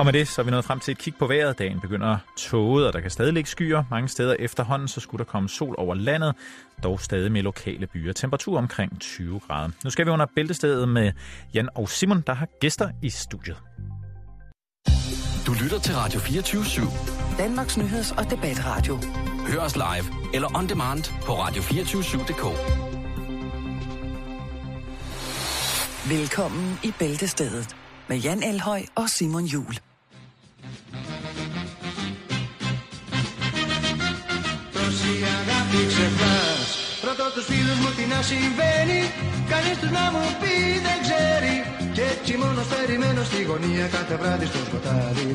Og med det, så er vi nået frem til et kig på vejret. Dagen begynder tåget, og der kan stadig ligge skyer. Mange steder efterhånden, så skulle der komme sol over landet, dog stadig med lokale byer. Temperatur omkring 20 grader. Nu skal vi under bæltestedet med Jan og Simon, der har gæster i studiet. Du lytter til Radio 24 /7. Danmarks nyheds- og debatradio. Hør os live eller on demand på radio247.dk. Velkommen i Bæltestedet med Jan Elhøj og Simon Jul. Αγάπη ξεχνάς. Ρωτώ τους φίλους μου τι να συμβαίνει. Κανείς τους να μου πει δεν ξέρει. Και έτσι μόνος περιμένω στη γωνία κάθε βράδυ στο σκοτάδι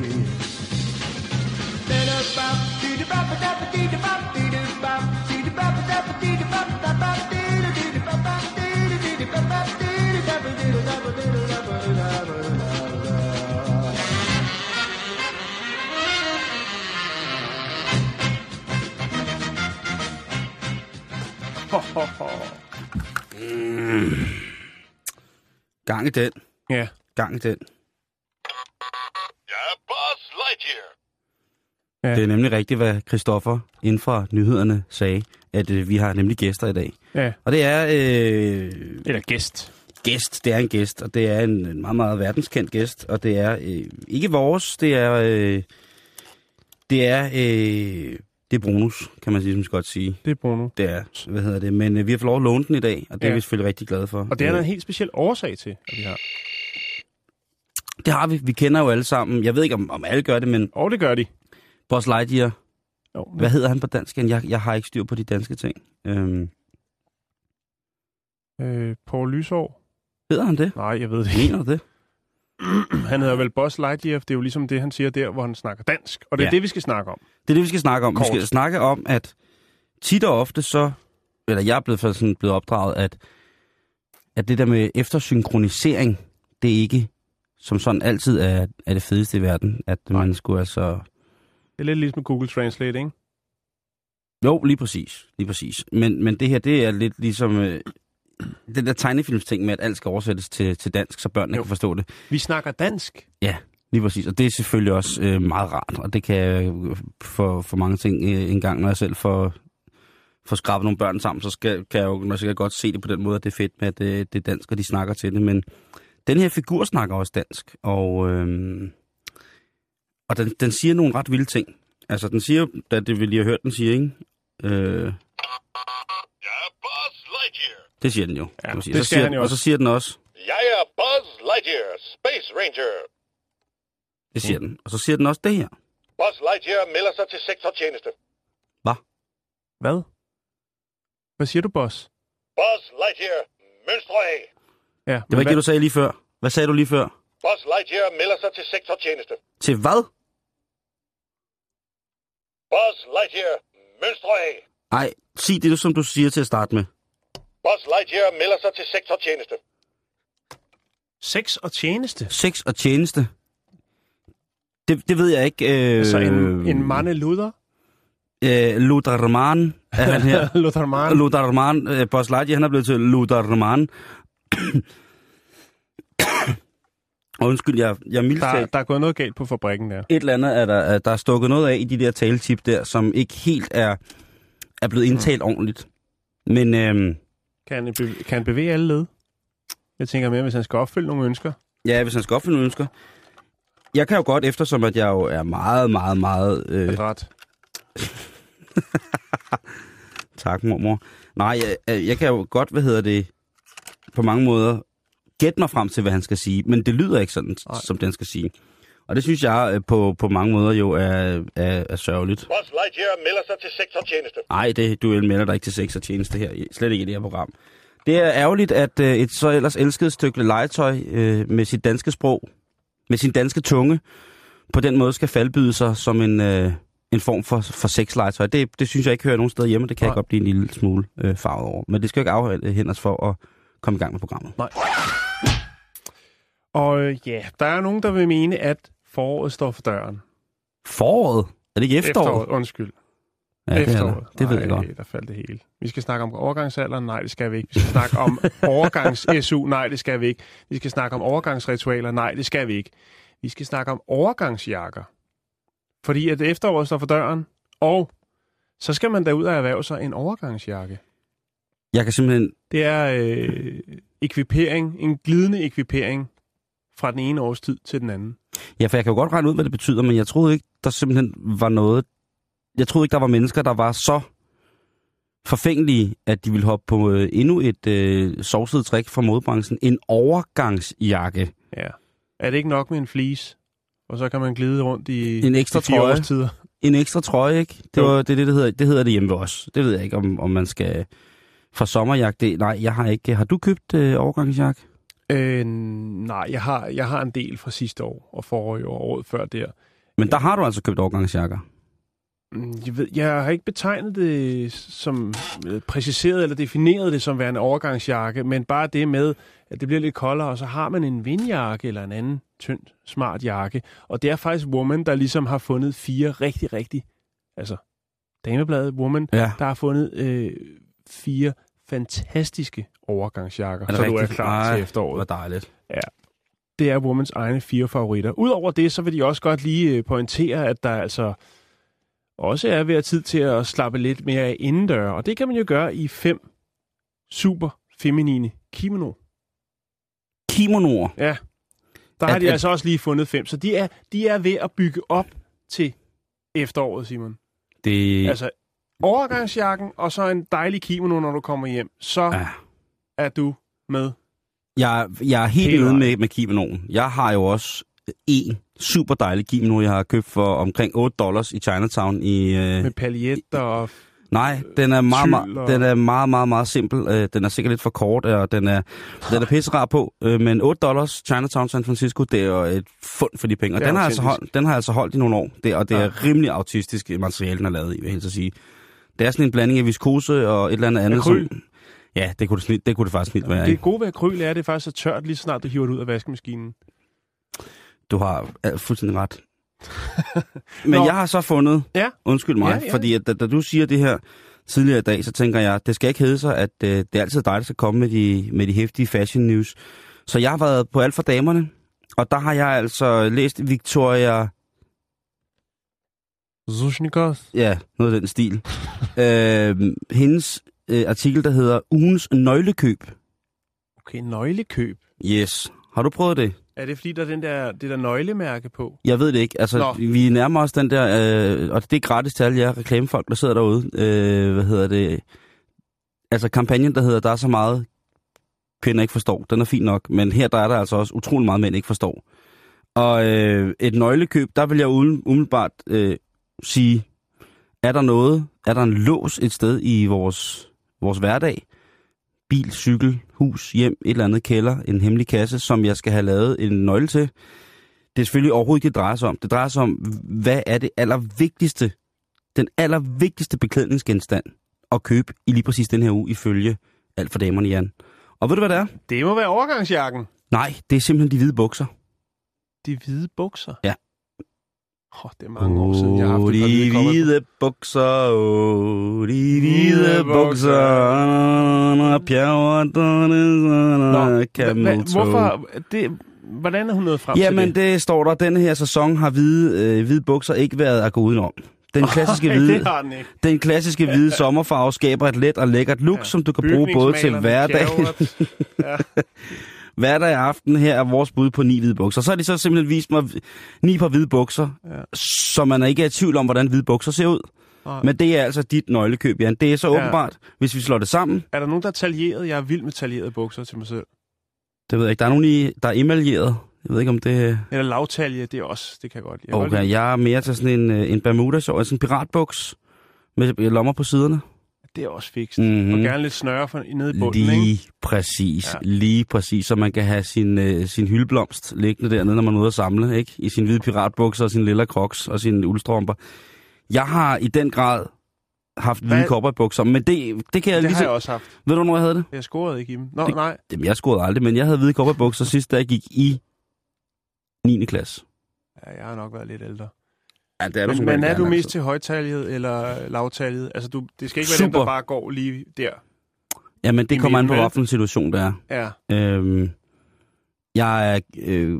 Gang i den. Ja. Gang i den. Ja, Buzz Lightyear. Ja. Det er nemlig rigtigt, hvad Christoffer inden fra nyhederne sagde, at øh, vi har nemlig gæster i dag. Ja. Og det er øh, Eller gæst. gæst, det er en gæst, og det er en, en meget, meget verdenskendt gæst, og det er øh, ikke vores, det er, øh, det er, øh, det er Brunus, kan man ligesom godt sige. Det er Bruno. Det er, hvad hedder det, men øh, vi har fået lov at låne den i dag, og det ja. er vi selvfølgelig rigtig glade for. Og det er der Øh, en helt speciel årsag til, at vi har. det har vi, vi kender jo alle sammen. Jeg ved ikke, om, om alle gør det, men Og det gør de. Buzz Lightyear, Jo, hvad hedder han på dansk? Jeg, jeg har ikke styr på de danske ting. Øhm, øh, Paul Lysår? hedder han det? Nej, jeg ved det ikke. Mener det? Han hedder vel Buzz Lightyear. Det er jo ligesom det, han siger der, hvor han snakker dansk. Og det er Ja. det, vi skal snakke om. Det er det, vi skal snakke om. Kort. Vi skal snakke om, at tit og ofte så, eller jeg er blevet, sådan blevet opdraget, at, at det der med eftersynkronisering, det er ikke som sådan altid er, er det fedeste i verden. At man skulle altså... Det er lidt ligesom Google Translate, ikke? Jo, lige præcis. Lige præcis. Men, men det her, det er lidt ligesom... Øh, den der tegnefilmsting med, at alt skal oversættes til, til dansk, så børnene Jo. kan forstå det. Vi snakker dansk. Ja, lige præcis. Og det er selvfølgelig også øh, meget rart, og det kan jeg for, for mange ting øh, en gang, når jeg selv får, får skrabet nogle børn sammen, så skal, kan jeg jo nok sikkert godt se det på den måde, at det er fedt med, at det, det er dansk, og de snakker til det. Men den her figur snakker også dansk, og, øh, og den, den siger nogle ret vilde ting. Altså, den siger, da det vi lige har hørt, den siger, ikke? Øh, Ja, Buzz Lightyear. Det siger den jo. Ja, kan man sige. det så siger, han jo Og så siger den også, Jeg er Buzz Lightyear, Space Ranger. det siger den. Og så siger den også det her. Buzz Lightyear melder sig til sektortjeneste. Hvad? Hvad siger du, Boss? Buzz Lightyear, mønstre af. Ja, Det var ikke det, du sagde lige før. Hvad sagde du lige før? Buzz Lightyear melder sig til sektortjeneste. Til hvad? Buzz Lightyear, mønstre af. Ej, sig det, som du siger til at starte med. Buzz Lightyear melder sig til sektortjeneste. Sex og tjeneste. Sex og tjeneste. Det, det ved jeg ikke. Øh, Altså en, en mande luder. Øh, Ludarman er han her. Lutherman. Ludarman. Øh, Boss Lightyear, han er blevet til Ludarman. og undskyld, jeg, jeg er mildt Der, der er gået noget galt på fabrikken der. Et eller andet er der, er der er stukket noget af i de der taletip der, som ikke helt er, er blevet indtalt mm. ordentligt. Men øhm, Kan han, bev- kan han bevæge alle led? Jeg tænker mere, hvis han skal opfylde nogle ønsker. ja, hvis han skal opfylde nogle ønsker. Jeg kan jo godt, eftersom at jeg jo er meget, meget, meget... Øh, Adræt. Tak, mormor. Nej, jeg, jeg kan jo godt, hvad hedder det, på mange måder gætte mig frem til, hvad han skal sige, men det lyder ikke sådan, Nej. som den skal sige. Og det synes jeg øh, på, på mange måder jo er, er, er sørgeligt. Buzz Lightyear melder sig til sektortjeneste. Nej, det, du melder dig ikke til sex og tjeneste her. Slet ikke i det her program. Det er ærgerligt, at øh, et så ellers elsket stykke legetøj øh, med sit danske sprog, med sin danske tunge, på den måde skal faldbyde sig som en, øh, en form for, for sexlegetøj. Det, det synes jeg ikke hører nogen steder hjemme. Det kan Nej. jeg godt blive en lille smule øh, farvet over. Men det skal jo ikke afhænde os for at komme i gang med programmet. Nej. Og øh, ja, der er nogen, der vil mene, at foråret står for døren. Foråret? Er det ikke efteråret? Efteråret, undskyld. Ja, det, er Efteråret. det. det ved jeg Nej, godt. der faldt det hele. Vi skal snakke om overgangsalderen. Nej, det skal vi ikke. Vi skal snakke om overgangs-SU. Nej, det skal vi ikke. Vi skal snakke om overgangsritualer. Nej, det skal vi ikke. Vi skal snakke om overgangsjakker. Fordi at efteråret står for døren, og så skal man derud og erhverve sig en overgangsjakke. Jeg kan simpelthen... Det er øh, ekvipering, en glidende ekvipering fra den ene årstid til den anden. Ja, for jeg kan jo godt regne ud, hvad det betyder, men jeg troede ikke, der simpelthen var noget... Jeg troede ikke, der var mennesker, der var så forfængelige, at de ville hoppe på øh, endnu et øh, sovset trick fra modebranchen. En overgangsjakke. Ja. Er det ikke nok med en fleece? Og så kan man glide rundt i En ekstra trøje. årstider. En ekstra trøje, ikke? Det, var, det det, det hedder, det hedder det hjemme ved os. Det ved jeg ikke, om, om man skal fra sommerjagt. Det, nej, jeg har ikke. Har du købt øh, overgangsjakke? Øh, nej, jeg har, jeg har en del fra sidste år og forrige år og året før der. Men der har du altså købt overgangsjakker. Mm, Jeg, ved, jeg har ikke betegnet det som øh, præciseret eller defineret det som værende overgangsjakke, men bare det med, at det bliver lidt koldere, og så har man en vindjakke eller en anden tynd, smart jakke. Og det er faktisk Woman, der ligesom har fundet fire rigtig, rigtig, altså damebladet Woman, Ja. der har fundet øh, fire fantastiske overgangsjakker, Er så du er klar til efteråret. Hvor dejligt. det er Womans egne fire favoritter. Udover det, så vil de også godt lige øh, pointere, at der altså også er ved at tid til at slappe lidt mere indendør. Og det kan man jo gøre i fem super feminine kimono. Kimonoer. Ja, der At- har de at- altså også lige fundet fem. Så de er, de er ved at bygge op til efteråret, Simon. Det, Altså overgangsjakken og så en dejlig kimono, når du kommer hjem. Så ja. er du med. jeg, jeg er helt vejen. med, med kimonoen. Jeg har jo også en super dejlig kimono, jeg har købt for omkring 8 dollars i Chinatown i... Øh, Med paljetter og... nej, den er meget, meget, og- den er meget, meget, meget simpel. Øh, den er sikkert lidt for kort, og den er, den er pisserar på. Øh, men 8 dollars Chinatown San Francisco, det er jo et fund for de penge. Og den har, altså holdt, den har altså holdt i nogle år. Det, og det Ja. er rimelig autistisk materiale, den er lavet i, vil jeg helst sige. Det er sådan en blanding af viskose og et eller andet andet. Akryl. Som, ja, det kunne det, snit, det kunne det faktisk snit være. Det gode ved akryl er, at det faktisk er tørt, lige så snart du hiver det ud af vaskemaskinen. Du har fuldstændig ret. Men Nå. jeg har så fundet, Ja. undskyld mig, Ja, ja. fordi at, da, da du siger det her tidligere i dag, så tænker jeg, det skal ikke hedde sig, at øh, det er altid dig, der skal komme med de, med de hæftige fashion news. Så jeg har været på alt for damerne, og der har jeg altså læst Victoria, Zushnikov. ja, noget af den stil, øh, hendes øh, artikel, der hedder Ugens nøglekøb. Okay, nøglekøb. Yes. Har du prøvet det? Er det fordi, der er den der, det der nøglemærke på? Jeg ved det ikke. Altså, Nå. vi nærmer os den der, øh, og det er gratis til alle jer reklamefolk, der sidder derude. Øh, hvad hedder det? Altså, kampagnen, der hedder, der er så meget, kvinder ikke forstår. Den er fin nok, men her der er der altså også utrolig meget, mænd ikke forstår. Og øh, et nøglekøb, der vil jeg uden- umiddelbart øh, sige, er der noget, er der en lås et sted i vores, vores hverdag? Bil, cykel, hus, hjem, et eller andet kælder, en hemmelig kasse, som jeg skal have lavet en nøgle til det er selvfølgelig overhovedet ikke det drejer sig om. Det drejer sig om, hvad er det allervigtigste, den allervigtigste beklædningsgenstand at købe i lige præcis den her uge, ifølge alt for damerne, Jan. Og ved du, hvad det er? Det må være overgangsjakken. Nej, det er simpelthen de hvide bukser. De hvide bukser. Ja. Oh, det er mange år siden, jeg har haft Åh, et par de hvide bukser, åh, de hvide bukser, toe. hvorfor? Det, hvordan er hun nået frem Jamen, til det? det står der, denne her sæson har hvide, øh, hvide bukser ikke været at gå udenom. Den klassiske hvide, den. Den klassiske hvide sommerfarve skaber et let og lækkert look, ja. som du kan bruge både til hverdag, Bygningsmalerne, Ja. Hverdag og aften. Her er vores bud på ni hvide bukser. Så har de så simpelthen vist mig ni par hvide bukser, ja. Så man ikke er i tvivl om, hvordan hvide bukser ser ud. Nej. Men det er altså dit nøglekøb, Jan. Det er så Ja. åbenbart, hvis vi slår det sammen. Er der nogen, der er taljeret? Jeg er vild med taljerede bukser til mig selv. Det ved jeg ikke. Der er nogen, i, der er emaljeret. Jeg ved ikke, om det Eller lavtalje, det er også, det kan jeg godt lide. Godt Okay, lide- jeg er mere til sådan en, øh, en bermuda altså en piratbuks med lommer på siderne. Det er også fikst. Mhm. Mm-hmm. Og gerne lidt snøre for, nede i bunden, Lige ikke? præcis, ja. Lige præcis, så man kan have sin, øh, sin hyldeblomst liggende dernede, når man er ude at samle, ikke? I sin hvide piratbukser og sin lille crocs og sine uldstrømper. Jeg har i den grad haft hvide Hvad? kopperbukser, men det, det kan jeg Det lige har jeg også haft. Ved du, hvornår jeg havde det? Jeg scorede ikke i dem. Nå, Det- nej. Jamen, jeg scorede aldrig, men jeg havde hvide kopperbukser sidst, da jeg gik i 9. klasse. Ja, jeg har nok været lidt ældre. Ja, det er Men, som men er du mest altså. til højtaljet eller lavtaljet? Altså, du, det skal ikke være dem, Super. der bare går lige der. Jamen, det i kommer an på, hvilken situation det er. Ja. Øhm, jeg er øh,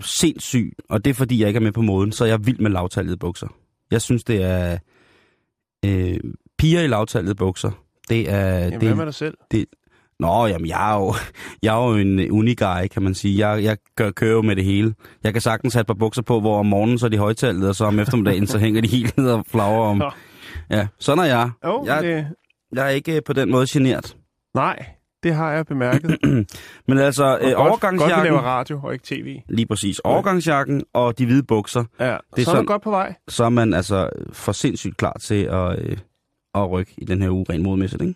sindssyg, og det er fordi, jeg ikke er med på moden, så er jeg vild med lavtallede bukser. Jeg synes, det er øh, piger i lavtallede bukser. Det er... Jamen, det, hvad med dig selv? Nå, jamen, jeg er jo, jeg er jo en uniguy, kan man sige. Jeg, jeg gør, kører jo med det hele. Jeg kan sagtens have et par bukser på, hvor om morgenen så er de højtallede, og så om eftermiddagen så hænger de helt ned og flagrer om. Ja, sådan er jeg. Jo, jeg, det... jeg er ikke på den måde genert. Nej, det har jeg bemærket. Men altså, øh, Og godt, godt, vi overgangsjakken... laver radio og ikke tv. Lige præcis. Overgangsjakken og de hvide bukser, Ja, Det er så er sådan- godt på vej. så er man altså for sindssygt klar til at, øh, at rykke i den her uge ren modmæssigt, ikke?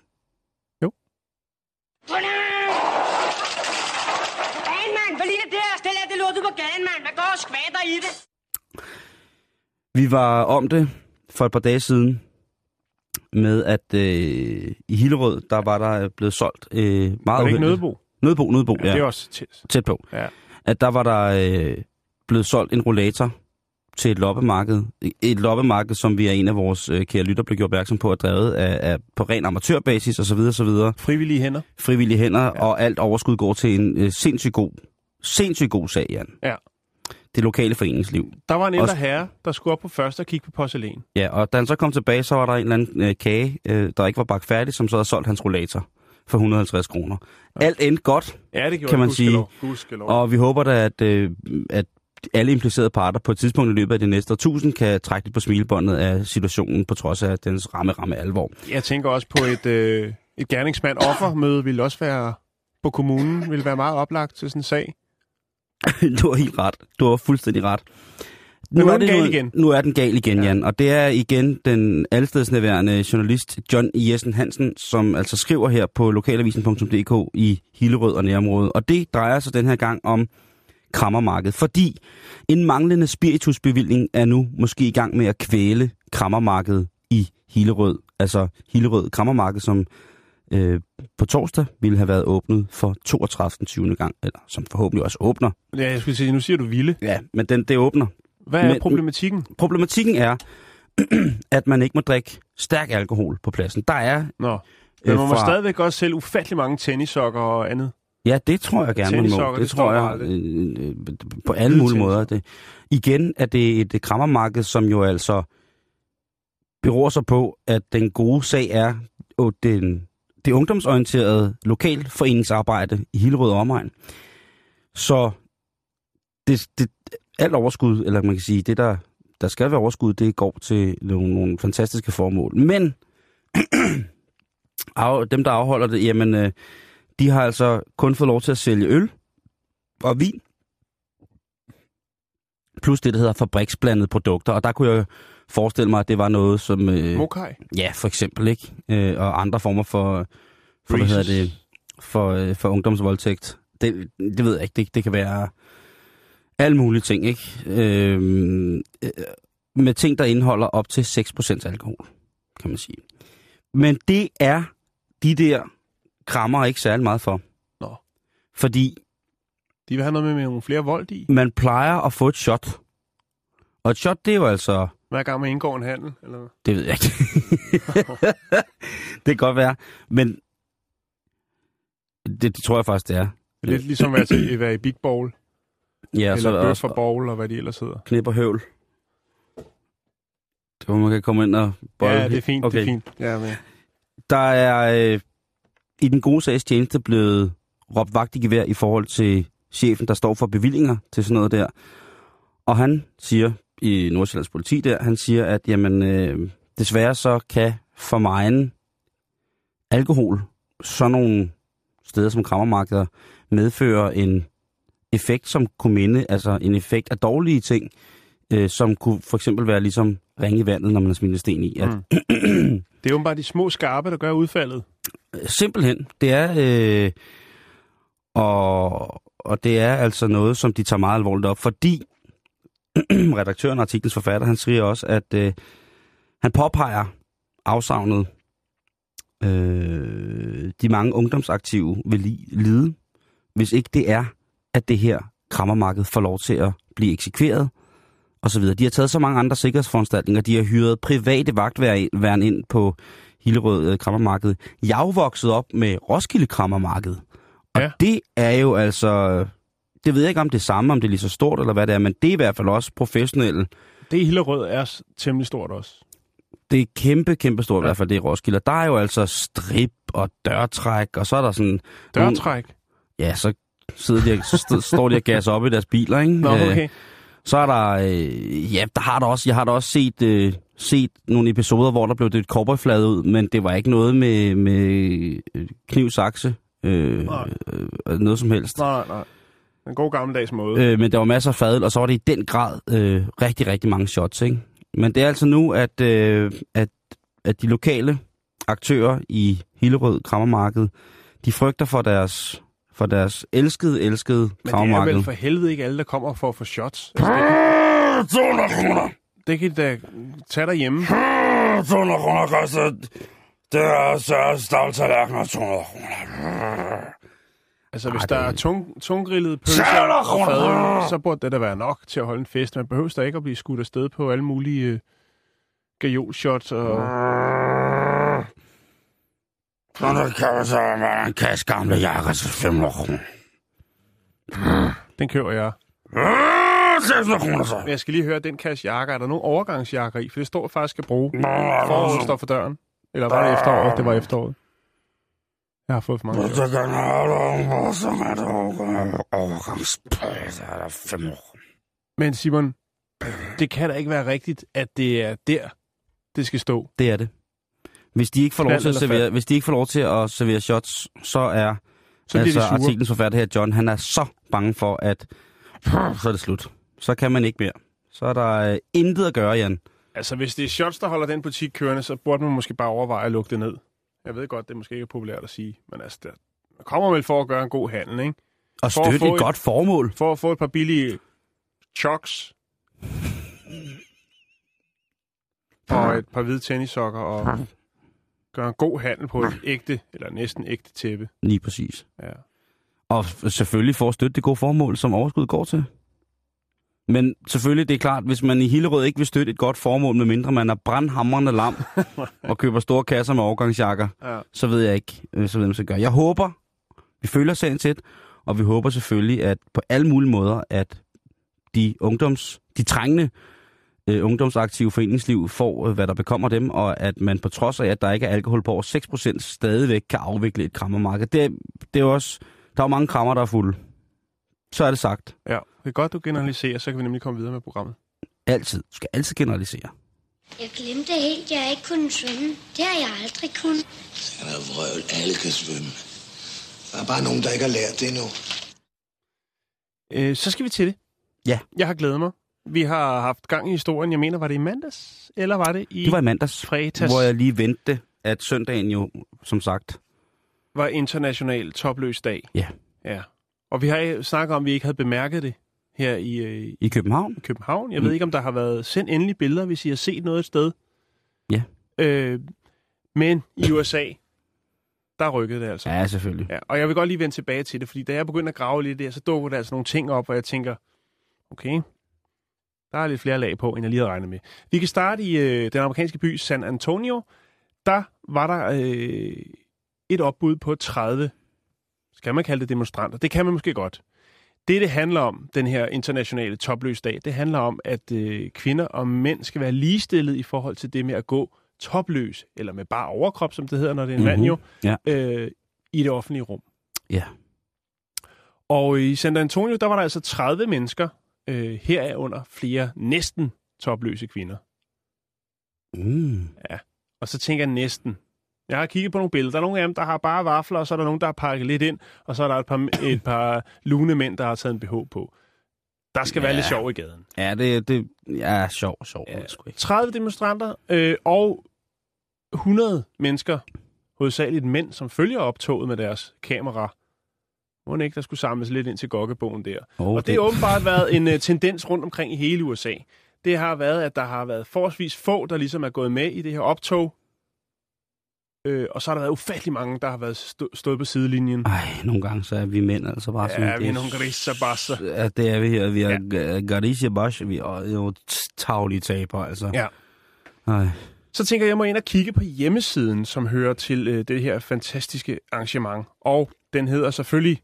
Fan, mand! Hvad ligner det her? Stil af det lort ud på gaden, mand! Man går og skvatter i det! Vi var om det for et par dage siden med, at øh, i Hillerød, der var der blevet solgt øh, meget Var det ikke nødebo? Nødbo, nødbo, Ja, ja. det er også tæt. Tæt på. Ja. At der var der øh, blevet solgt en rollator til et loppemarked. Et loppemarked, som vi er en af vores øh, kære lytter blev gjort opmærksom på, er drevet af, af, på ren amatørbasis osv. osv. Frivillige hænder. Frivillige hænder, ja. og alt overskud går til en øh, sindssygt god, sindssygt god sag, Jan. Ja. Det lokale foreningsliv. Der var en ældre herre, der skulle op på første og kigge på porcelæn. Ja, og da han så kom tilbage, så var der en eller anden øh, kage, øh, der ikke var bagt færdig, som så havde solgt hans rollator for 150 kroner. Alt endte godt, Ja, det Kan man sige. Gudskelov. Og vi håber da, at, øh, at alle implicerede parter på et tidspunkt i løbet af de næste årtusind kan trække lidt på smilebåndet af situationen, på trods af dens ramme, ramme alvor. Jeg tænker også på et, øh, et gerningsmand-offer-møde ville også være på kommunen, ville være meget oplagt til sådan en sag. du har helt ret. Du har fuldstændig ret. Men nu er den gal nu- igen. Nu er den gal igen, Ja. Jan. Og det er igen den allestedsnærværende journalist John Jessen Hansen, som altså skriver her på lokalavisen.dk i Hillerød og nærområdet. Og det drejer sig den her gang om krammermarkedet, fordi en manglende spiritusbevilling er nu måske i gang med at kvæle krammermarkedet i Hillerød. Altså Hillerød Krammermarked, som øh, på torsdag ville have været åbnet for 32. 20. gang, eller som forhåbentlig også åbner. Ja, jeg skulle sige, nu siger du vilde. Ja, men den, det åbner. Hvad er Men- problematikken? Problematikken er, at man ikke må drikke stærk alkohol på pladsen. Der er, Nå. Men man må fra- stadigvæk også sælge ufattelig mange tennissokker og andet. ja, det tror jeg gerne, man må. Det det tror jeg øh, øh, på alle mulige måder. Det. Igen er det et krammermarked, som jo altså beror sig på, at den gode sag er og den, det ungdomsorienterede lokalforeningsarbejde i Hillerød og omegn. Så det, det, alt overskud, eller man kan sige, det der, der skal være overskud, det går til nogle, nogle fantastiske formål. Men af, dem, der afholder det, jamen, øh, de har altså kun fået lov til at sælge øl og vin. Plus det, der hedder fabriksblandede produkter. Og der kunne jeg forestille mig, at det var noget som... Øh, Mokai. Ja, for eksempel, ikke? Øh, og andre former for, for hvad hedder det, for, øh, for ungdomsvoldtægt. Det, det ved jeg ikke. Det, det kan være alle mulige ting, ikke? Øh, øh, med ting, der indeholder op til 6% alkohol, kan man sige. Men det er de der krammer ikke særlig meget for. Nå. Fordi De vil have noget med, med nogle flere vold i. man plejer at få et shot. Og et shot, det er jo altså... Hver gang man indgår en handel. Eller... Det ved jeg ikke. det kan godt være, men det, det tror jeg faktisk, det er. Lidt ligesom at være, i Big Bowl. Ja, eller er der Bøf også for Bowl, og hvad de ellers hedder. knip og høvl. Det var, man kan komme ind og bolle. Ja, det er fint, okay. det er fint. Ja, men... Der er øh, i den gode sags tjeneste blevet råbt vagt i gevær i forhold til chefen, der står for bevillinger til sådan noget der. Og han siger, i Nordsjællands politi der, han siger, at jamen, øh, desværre så kan for mig alkohol, sådan nogle steder som krammermarkeder, medføre en effekt, som kunne minde, altså en effekt af dårlige ting, øh, som kunne for eksempel være ligesom ringe i vandet, når man har smidt en sten i. At, Mm. Det er jo bare de små skarpe, der gør udfaldet. Simpelthen. Det er... Øh, og, og det er altså noget, som de tager meget alvorligt op, fordi redaktøren og artiklens forfatter, han siger også, at øh, han påpeger afsavnet øh, de mange ungdomsaktive vil li- lide, hvis ikke det er, at det her krammermarked får lov til at blive eksekveret, og så videre. De har taget så mange andre sikkerhedsforanstaltninger. De har hyret private vagtværn ind på Hillerød øh, Krammermarked. Jeg er jo vokset op med Roskilde Krammermarked. Og Ja. det er jo altså... Det ved jeg ikke, om det er samme, om det er lige så stort, eller hvad det er, men det er i hvert fald også professionelle. Det i Hillerød er temmelig stort også. Det er kæmpe, kæmpe stort, ja. i hvert fald det er Roskilde. Og Der er jo altså strip og dørtræk, og så er der sådan... nogle- Dørtræk. Ja, så, sidder de, så st- står de og gasser op i deres biler, ikke? Nå, Øh, okay. Så er der, øh, ja, der har der også, jeg har da også set, øh, set nogle episoder, hvor der blev det cowboyflade ud, men det var ikke noget med, med øh, kniv, sakse, øh, Nej. øh, noget som helst. Nej, nej. En god gammeldags måde. Øh, men der var masser af fadel, og så var det i den grad øh, rigtig, rigtig mange shots, ikke? Men det er altså nu, at, øh, at, at de lokale aktører i Hillerød Krammermarked, de frygter for deres, for deres elskede, elskede Men det er vel for helvede ikke alle, der kommer for at få shots. Altså, det, kan, 200 kroner! det kan da tage derhjemme. 200 kroner koster... Det er så stavl tallerkener 200 kroner. Altså, hvis Ej, der er tung, tungrillede pølser og fadøl, så burde det da være nok til at holde en fest. Man behøver da ikke at blive skudt afsted på alle mulige øh, gajolshots og... Sådan kan man så være en kasse gamle jakker til 500 kroner. Den køber jeg. 600 kroner så. Jeg skal lige høre, den kasse jakker, er der nogle overgangsjakker i? For det står faktisk at bruge. Foråret står for døren. Eller var det efteråret? Det var efteråret. Jeg har fået for mange du kan holde over, så er det overgangspris, er der 500 kroner. Men Simon, det kan da ikke være rigtigt, at det er der, det skal stå. Det er det. Hvis de ikke får lov til at servere, hvis de ikke får lov til at servere shots, så er Så bliver altså de sure. artiklens forfatter her, John, han er så bange for, at så er det slut. Så kan man ikke mere. Så er der øh, intet at gøre, Jan. Altså, hvis det er shots, der holder den butik kørende, så burde man måske bare overveje at lukke det ned. Jeg ved godt, det er måske ikke er populært at sige, men altså, der man kommer vel for at gøre en god handel, ikke? Og For at støtte få et et- godt formål. For at få et par billige chucks. Og et par hvide tennissokker og gøre en god handel på et ægte, eller næsten ægte tæppe. Lige præcis. Ja. Og selvfølgelig for at støtte det gode formål, som overskud går til. Men selvfølgelig, det er klart, hvis man i Hillerød ikke vil støtte et godt formål, medmindre man er brandhamrende lam og køber store kasser med overgangsjakker, Ja. så ved jeg ikke, øh, så ved jeg, skal gøre. Jeg håber, vi følger sagen tæt, og vi håber selvfølgelig, at på alle mulige måder, at de ungdoms, de trængende øh, ungdomsaktive foreningsliv får, øh, hvad der bekommer dem, og at man på trods af, at der ikke er alkohol på over 6%, stadigvæk kan afvikle et krammermarked. Det, det er også, der er jo mange krammer, der er fulde. Så er det sagt. ja. Det er godt, du generaliserer, så kan vi nemlig komme videre med programmet. Altid. Du skal altid generalisere. Jeg glemte helt, jeg ikke kunne svømme. Det har jeg aldrig kunnet. Han er vrøvl. Alle kan svømme. Der er bare nogen, der ikke har lært det endnu. Øh, så skal vi til det. Ja. Jeg har glædet mig. Vi har haft gang i historien. Jeg mener, var det i mandags? Eller var det i... Det var i mandags, fredags. hvor jeg lige ventede, at søndagen jo, som sagt, var international topløs dag. Ja. Ja. Og vi har snakket om, at vi ikke havde bemærket det her i, øh, i København. i København. Jeg Mm. ved ikke, om der har været sendt endelige billeder, hvis I har set noget et sted. Ja. Øh, men i USA, der rykkede det altså. Ja, selvfølgelig. Ja, og jeg vil godt lige vende tilbage til det, fordi da jeg begyndte at grave lidt der, så dukker der altså nogle ting op, hvor jeg tænker, okay, der er lidt flere lag på, end jeg lige havde regnet med. Vi kan starte i øh, den amerikanske by San Antonio. Der var der øh, et opbud på 30, skal man kalde det demonstranter? Det kan man måske godt. Det, det handler om, den her internationale topløsdag, det handler om, at øh, kvinder og mænd skal være ligestillet i forhold til det med at gå topløs, eller med bare overkrop, som det hedder, når det er en mm-hmm. mand jo, Ja. øh, i det offentlige rum. Ja. Og i San Antonio, der var der altså 30 mennesker, øh, herunder flere næsten topløse kvinder. Mm. Og så tænker jeg næsten. Jeg har kigget på nogle billeder. Der er nogle af dem, der har bare vafler, og så er der nogen, der har pakket lidt ind, og så er der et par, et par lune mænd, der har taget en BH på. Der skal ja. være lidt sjov i gaden. Ja, det, det ja, sjov, sjov. Ja. Sgu ikke. 30 demonstranter øh, og 100 mennesker, hovedsageligt mænd, som følger optoget med deres kamera. Må ikke, der skulle samles lidt ind til gokkebogen der. Oh, Og det har åbenbart været en uh, tendens rundt omkring i hele USA. Det har været, at der har været forholdsvis få, der ligesom er gået med i det her optog. Øh, og så har der været ufattelig mange, der har været stå, stået på sidelinjen. Ej, nogle gange så er vi mænd altså bare sådan... Ja, vi er nogle grisabasser. Ja, det er vi her. Vi er ja. Garisha Bosch. Vi er jo taglige taber, altså. Ja. Ej. Så tænker jeg, jeg må ind og kigge på hjemmesiden, som hører til øh, det her fantastiske arrangement. Og den hedder selvfølgelig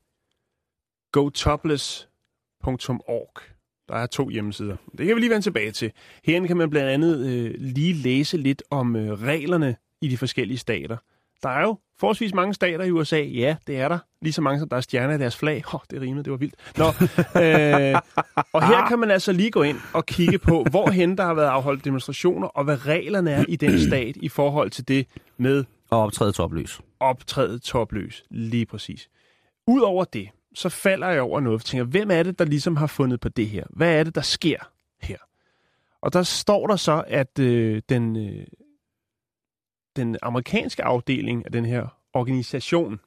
Go Topless .org. Der er to hjemmesider. Det kan vi lige vende tilbage til. Herinde kan man blandt andet øh, lige læse lidt om øh, reglerne i de forskellige stater. Der er jo forholdsvis mange stater i USA. Ja, det er der. Lige så mange, som der er stjerner i deres flag. Åh, oh, det rimede, det var vildt. Nå, øh, og her kan man altså lige gå ind og kigge på, hvorhen der har været afholdt demonstrationer, og hvad reglerne er i den stat i forhold til det med Og optræde topløs. optræde topløs. Lige præcis. Udover det, så falder jeg over noget, jeg tænker, hvem er det, der ligesom har fundet på det her? Hvad er det, der sker her? Og der står der så, at øh, den, øh, den amerikanske afdeling af den her organisation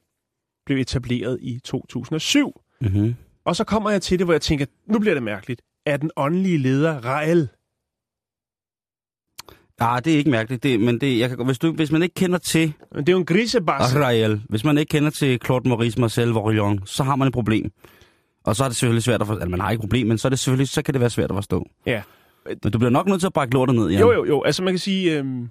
blev etableret i 2007. Mm-hmm. Og så kommer jeg til det, hvor jeg tænker, nu bliver det mærkeligt. Er den åndelige leder Rael? Nej, det er ikke mærkeligt, det, men det, jeg kan, hvis, du, hvis man ikke kender til Men det er jo en grisebasse. Israel, hvis man ikke kender til Claude Maurice Marcel Vorillon, så har man et problem. Og så er det selvfølgelig svært at forstå. Altså, man har ikke et problem, men så, er det selvfølgelig, så kan det være svært at forstå. Ja. Men du bliver nok nødt til at brække lortet ned, Jan. Jo, jo, jo. Altså man kan sige, øhm,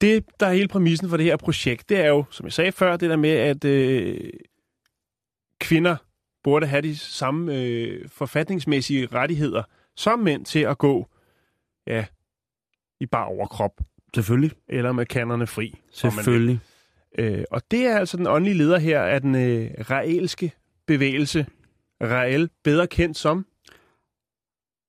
det, der er hele præmissen for det her projekt, det er jo, som jeg sagde før, det der med, at øh, kvinder burde have de samme øh, forfatningsmæssige rettigheder som mænd til at gå ja, i bare overkrop, Selvfølgelig. eller med kannerne fri. Selvfølgelig. Øh, og det er altså den åndelige leder her af den øh, raelske bevægelse. Rael, bedre kendt som,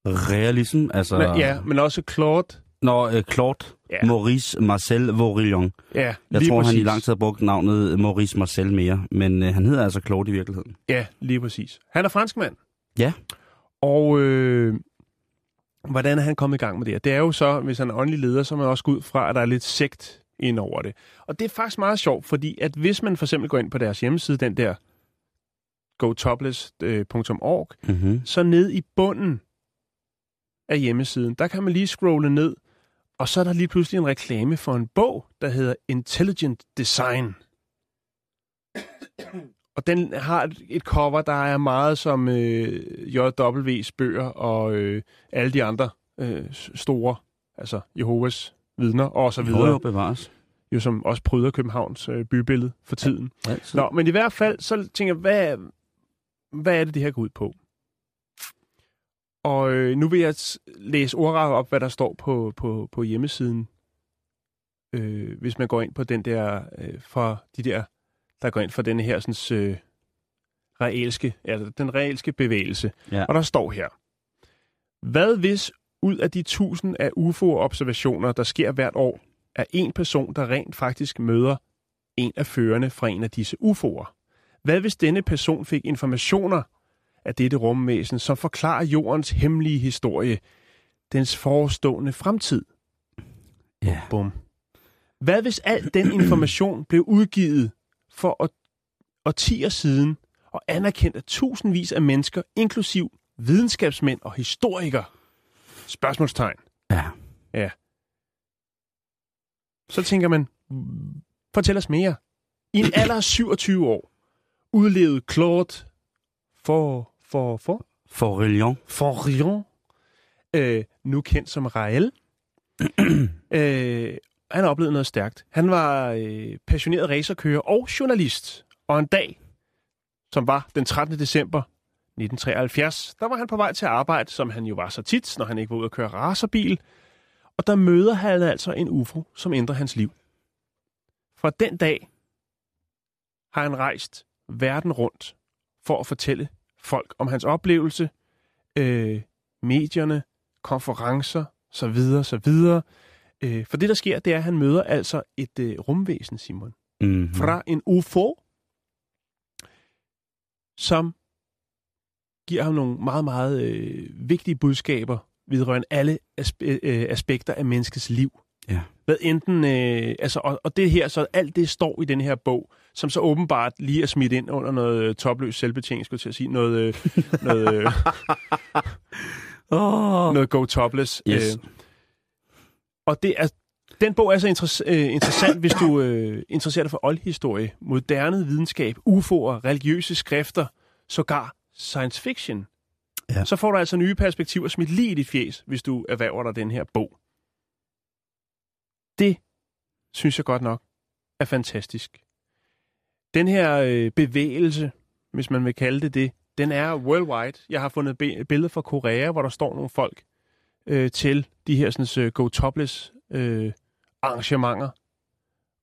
Realism, altså... men, ja, men også Claude. Når uh, Claude Ja. Maurice Marcel Vorillon. Ja, Jeg tror, præcis. han i lang tid har brugt navnet Maurice Marcel mere, men uh, han hedder altså Claude i virkeligheden. Ja, lige præcis. Han er franskmand. Ja. Og øh, hvordan er han kommet i gang med det her? Det er jo så, hvis han er åndelig leder, så er man også ud fra, at der er lidt sekt ind over det. Og det er faktisk meget sjovt, fordi at hvis man for eksempel går ind på deres hjemmeside, den der gotopless.org, Mm-hmm. så ned i bunden af hjemmesiden, der kan man lige scrolle ned, og så er der lige pludselig en reklame for en bog, der hedder Intelligent Design. Og den har et- cover, der er meget som øh, J.W.'s bøger og øh, alle de andre øh, store, altså Jehovas vidner og så videre, jo, jo, bevares. jo som også pryder Københavns øh, bybillede for tiden. Altid. Nå, men i hvert fald, så tænker jeg, hvad, hvad er det, det her går ud på? Og øh, nu vil jeg læse ordret op, hvad der står på, på, på hjemmesiden. Øh, hvis man går ind på den der, øh, for de der, der går ind for den her sådan, øh, reelske, altså den reelske bevægelse. Ja. Og der står her. Hvad hvis ud af de tusind af UFO-observationer, der sker hvert år, er en person, der rent faktisk møder en af førerne fra en af disse UFO'er. Hvad hvis denne person fik informationer af dette rumvæsen, som forklarer jordens hemmelige historie, dens forestående fremtid? Ja. Bum. Hvad hvis al den information blev udgivet for åt- årtier siden og anerkendt af tusindvis af mennesker, inklusiv videnskabsmænd og historikere? Spørgsmålstegn. Ja. Så tænker man, "Mm, fortæl os mere. I en alder af 27 år udlevede Claude for, for, for, Vorillon. Forrion, øh, nu kendt som Rael. øh, han har oplevet noget stærkt. Han var øh, passioneret racerkører og journalist. Og en dag, som var den 13. december 1973, der var han på vej til arbejde, som han jo var så tit, når han ikke var ude at køre racerbil. Og der møder han altså en UFO, som ændrer hans liv. Fra den dag har han rejst verden rundt for at fortælle folk om hans oplevelse, øh, medierne, konferencer, så videre, så videre. Øh, for det, der sker, det er, at han møder altså et øh, rumvæsen, Simon, Mm-hmm. fra en UFO, som giver ham nogle meget, meget øh, vigtige budskaber vedrørende alle aspe- øh, aspekter af menneskets liv. Ja. Hvad enten, øh, altså, og, og det her, så alt det står i den her bog, som så åbenbart lige er smidt ind under noget øh, topløs selvbetjening, skulle jeg til at sige, noget, øh, noget, øh, Oh. noget go topless. Yes. Øh, og det er, den bog er så interess- øh, interessant, hvis du øh, interesserer dig for oldhistorie, moderne videnskab, UFO'er, religiøse skrifter, sågar science fiction. Ja. Så får du altså nye perspektiver smidt lige i dit fjes, hvis du erhverver dig den her bog. Det synes jeg godt nok er fantastisk. Den her øh, bevægelse, hvis man vil kalde det det, Den er worldwide. Jeg har fundet be- billeder fra Korea, hvor der står nogle folk øh, til de her sådan, uh, go topless øh, arrangementer.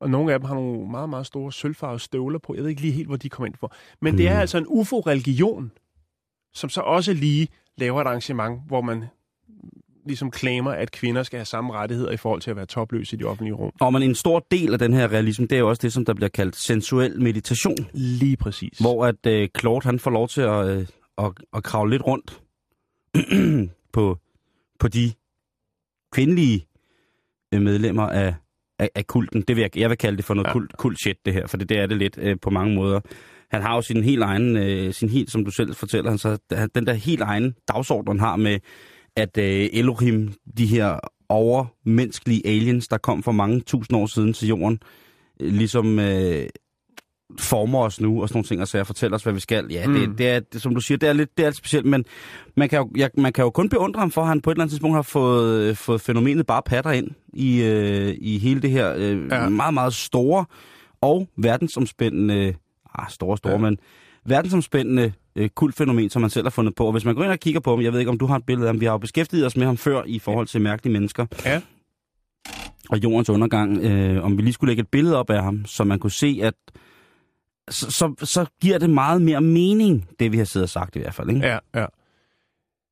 Og nogle af dem har nogle meget, meget store sølvfarvede støvler på. Jeg ved ikke lige helt, hvor de kommer ind for. Men mm. det er Mm. altså en UFO-religion, som så også lige laver et arrangement, hvor man ligesom claimer, at kvinder skal have samme rettigheder i forhold til at være topløse i de offentlige rum. Og men en stor del af den her realisme, det er jo også det, som der bliver kaldt sensuel meditation. Lige præcis. Hvor at øh, Claude, han får lov til at, øh, at, at kravle lidt rundt på, på de kvindelige øh, medlemmer af, af, af kulten. Det vil jeg, jeg vil kalde det for noget Ja. ja. kult, kult shit, det her, for det, det er det lidt øh, på mange måder. Han har jo sin helt egen, øh, sin helt, som du selv fortæller, han så, den der helt egen dagsorden han har med, at øh, Elohim, de her overmenneskelige aliens, der kom for mange tusind år siden til jorden, øh, ligesom øh, former os nu og sådan nogle ting, og så jeg fortæller os, hvad vi skal. Ja, mm. Det, det, er, det, som du siger, det er lidt, det er lidt specielt, men man kan, jo, jeg, man kan jo kun beundre ham for, at han på et eller andet tidspunkt har fået, øh, fået fænomenet bare patter ind i, øh, i hele det her øh, Ja. meget, meget store og verdensomspændende, ah, store, store, ja. men verdensomspændende øh, kultfænomen, som han selv har fundet på. Og hvis man går ind og kigger på ham, jeg ved ikke, om du har et billede af ham, vi har jo beskæftiget os med ham før i forhold til mærkelige mennesker. Ja. Og jordens undergang, øh, om vi lige skulle lægge et billede op af ham, så man kunne se, at så, så, så giver det meget mere mening, det vi har siddet og sagt i hvert fald. Ikke? Ja, ja.